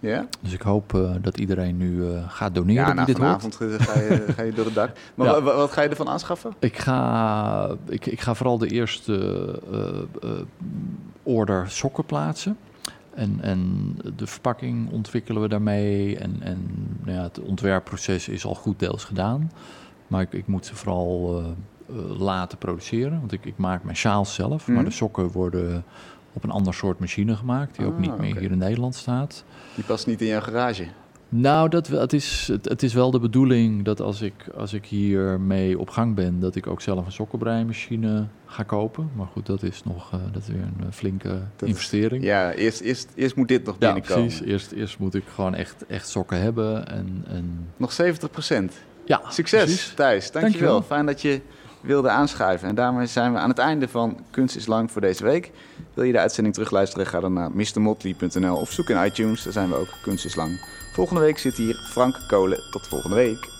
Ja? Dus ik hoop eh, dat iedereen nu eh, gaat doneren Ja, na dit vanavond eh, ga je, ga je door het dak. Maar Ja. wat ga je ervan aanschaffen? Ik ga, ik, ik ga vooral de eerste order sokken plaatsen. En, en de verpakking ontwikkelen we daarmee. En, en nou ja, het ontwerpproces is al goed deels gedaan. Maar ik, ik moet ze vooral laten produceren. Want ik, ik maak mijn sjaals zelf. Mhm. Maar de sokken worden op een ander soort machine gemaakt. Die ook Ah, niet meer hier in Nederland staat. Die past niet in jouw garage. Nou, dat, het, is, het, het is wel de bedoeling dat als ik, als ik hiermee op gang ben, dat ik ook zelf een sokkenbreimachine ga kopen. Maar goed, dat is nog eh, dat is weer een eh, flinke investering. Ja, eerst, eerst, eerst moet dit nog Ja, binnenkomen. precies. Eerst, eerst moet ik gewoon echt, echt sokken hebben. En, en Nog 70%. ja, Succes, precies. Thijs. Dankjewel. Dankjewel. Fijn dat je wilde aanschuiven. En daarmee zijn we aan het einde van Kunst is Lang voor deze week. Wil je de uitzending terugluisteren? Ga dan naar mrmotley.nl of zoek in iTunes. Daar zijn we ook. Kunst is Lang. Volgende week zit hier Frank Kolen. Tot volgende week.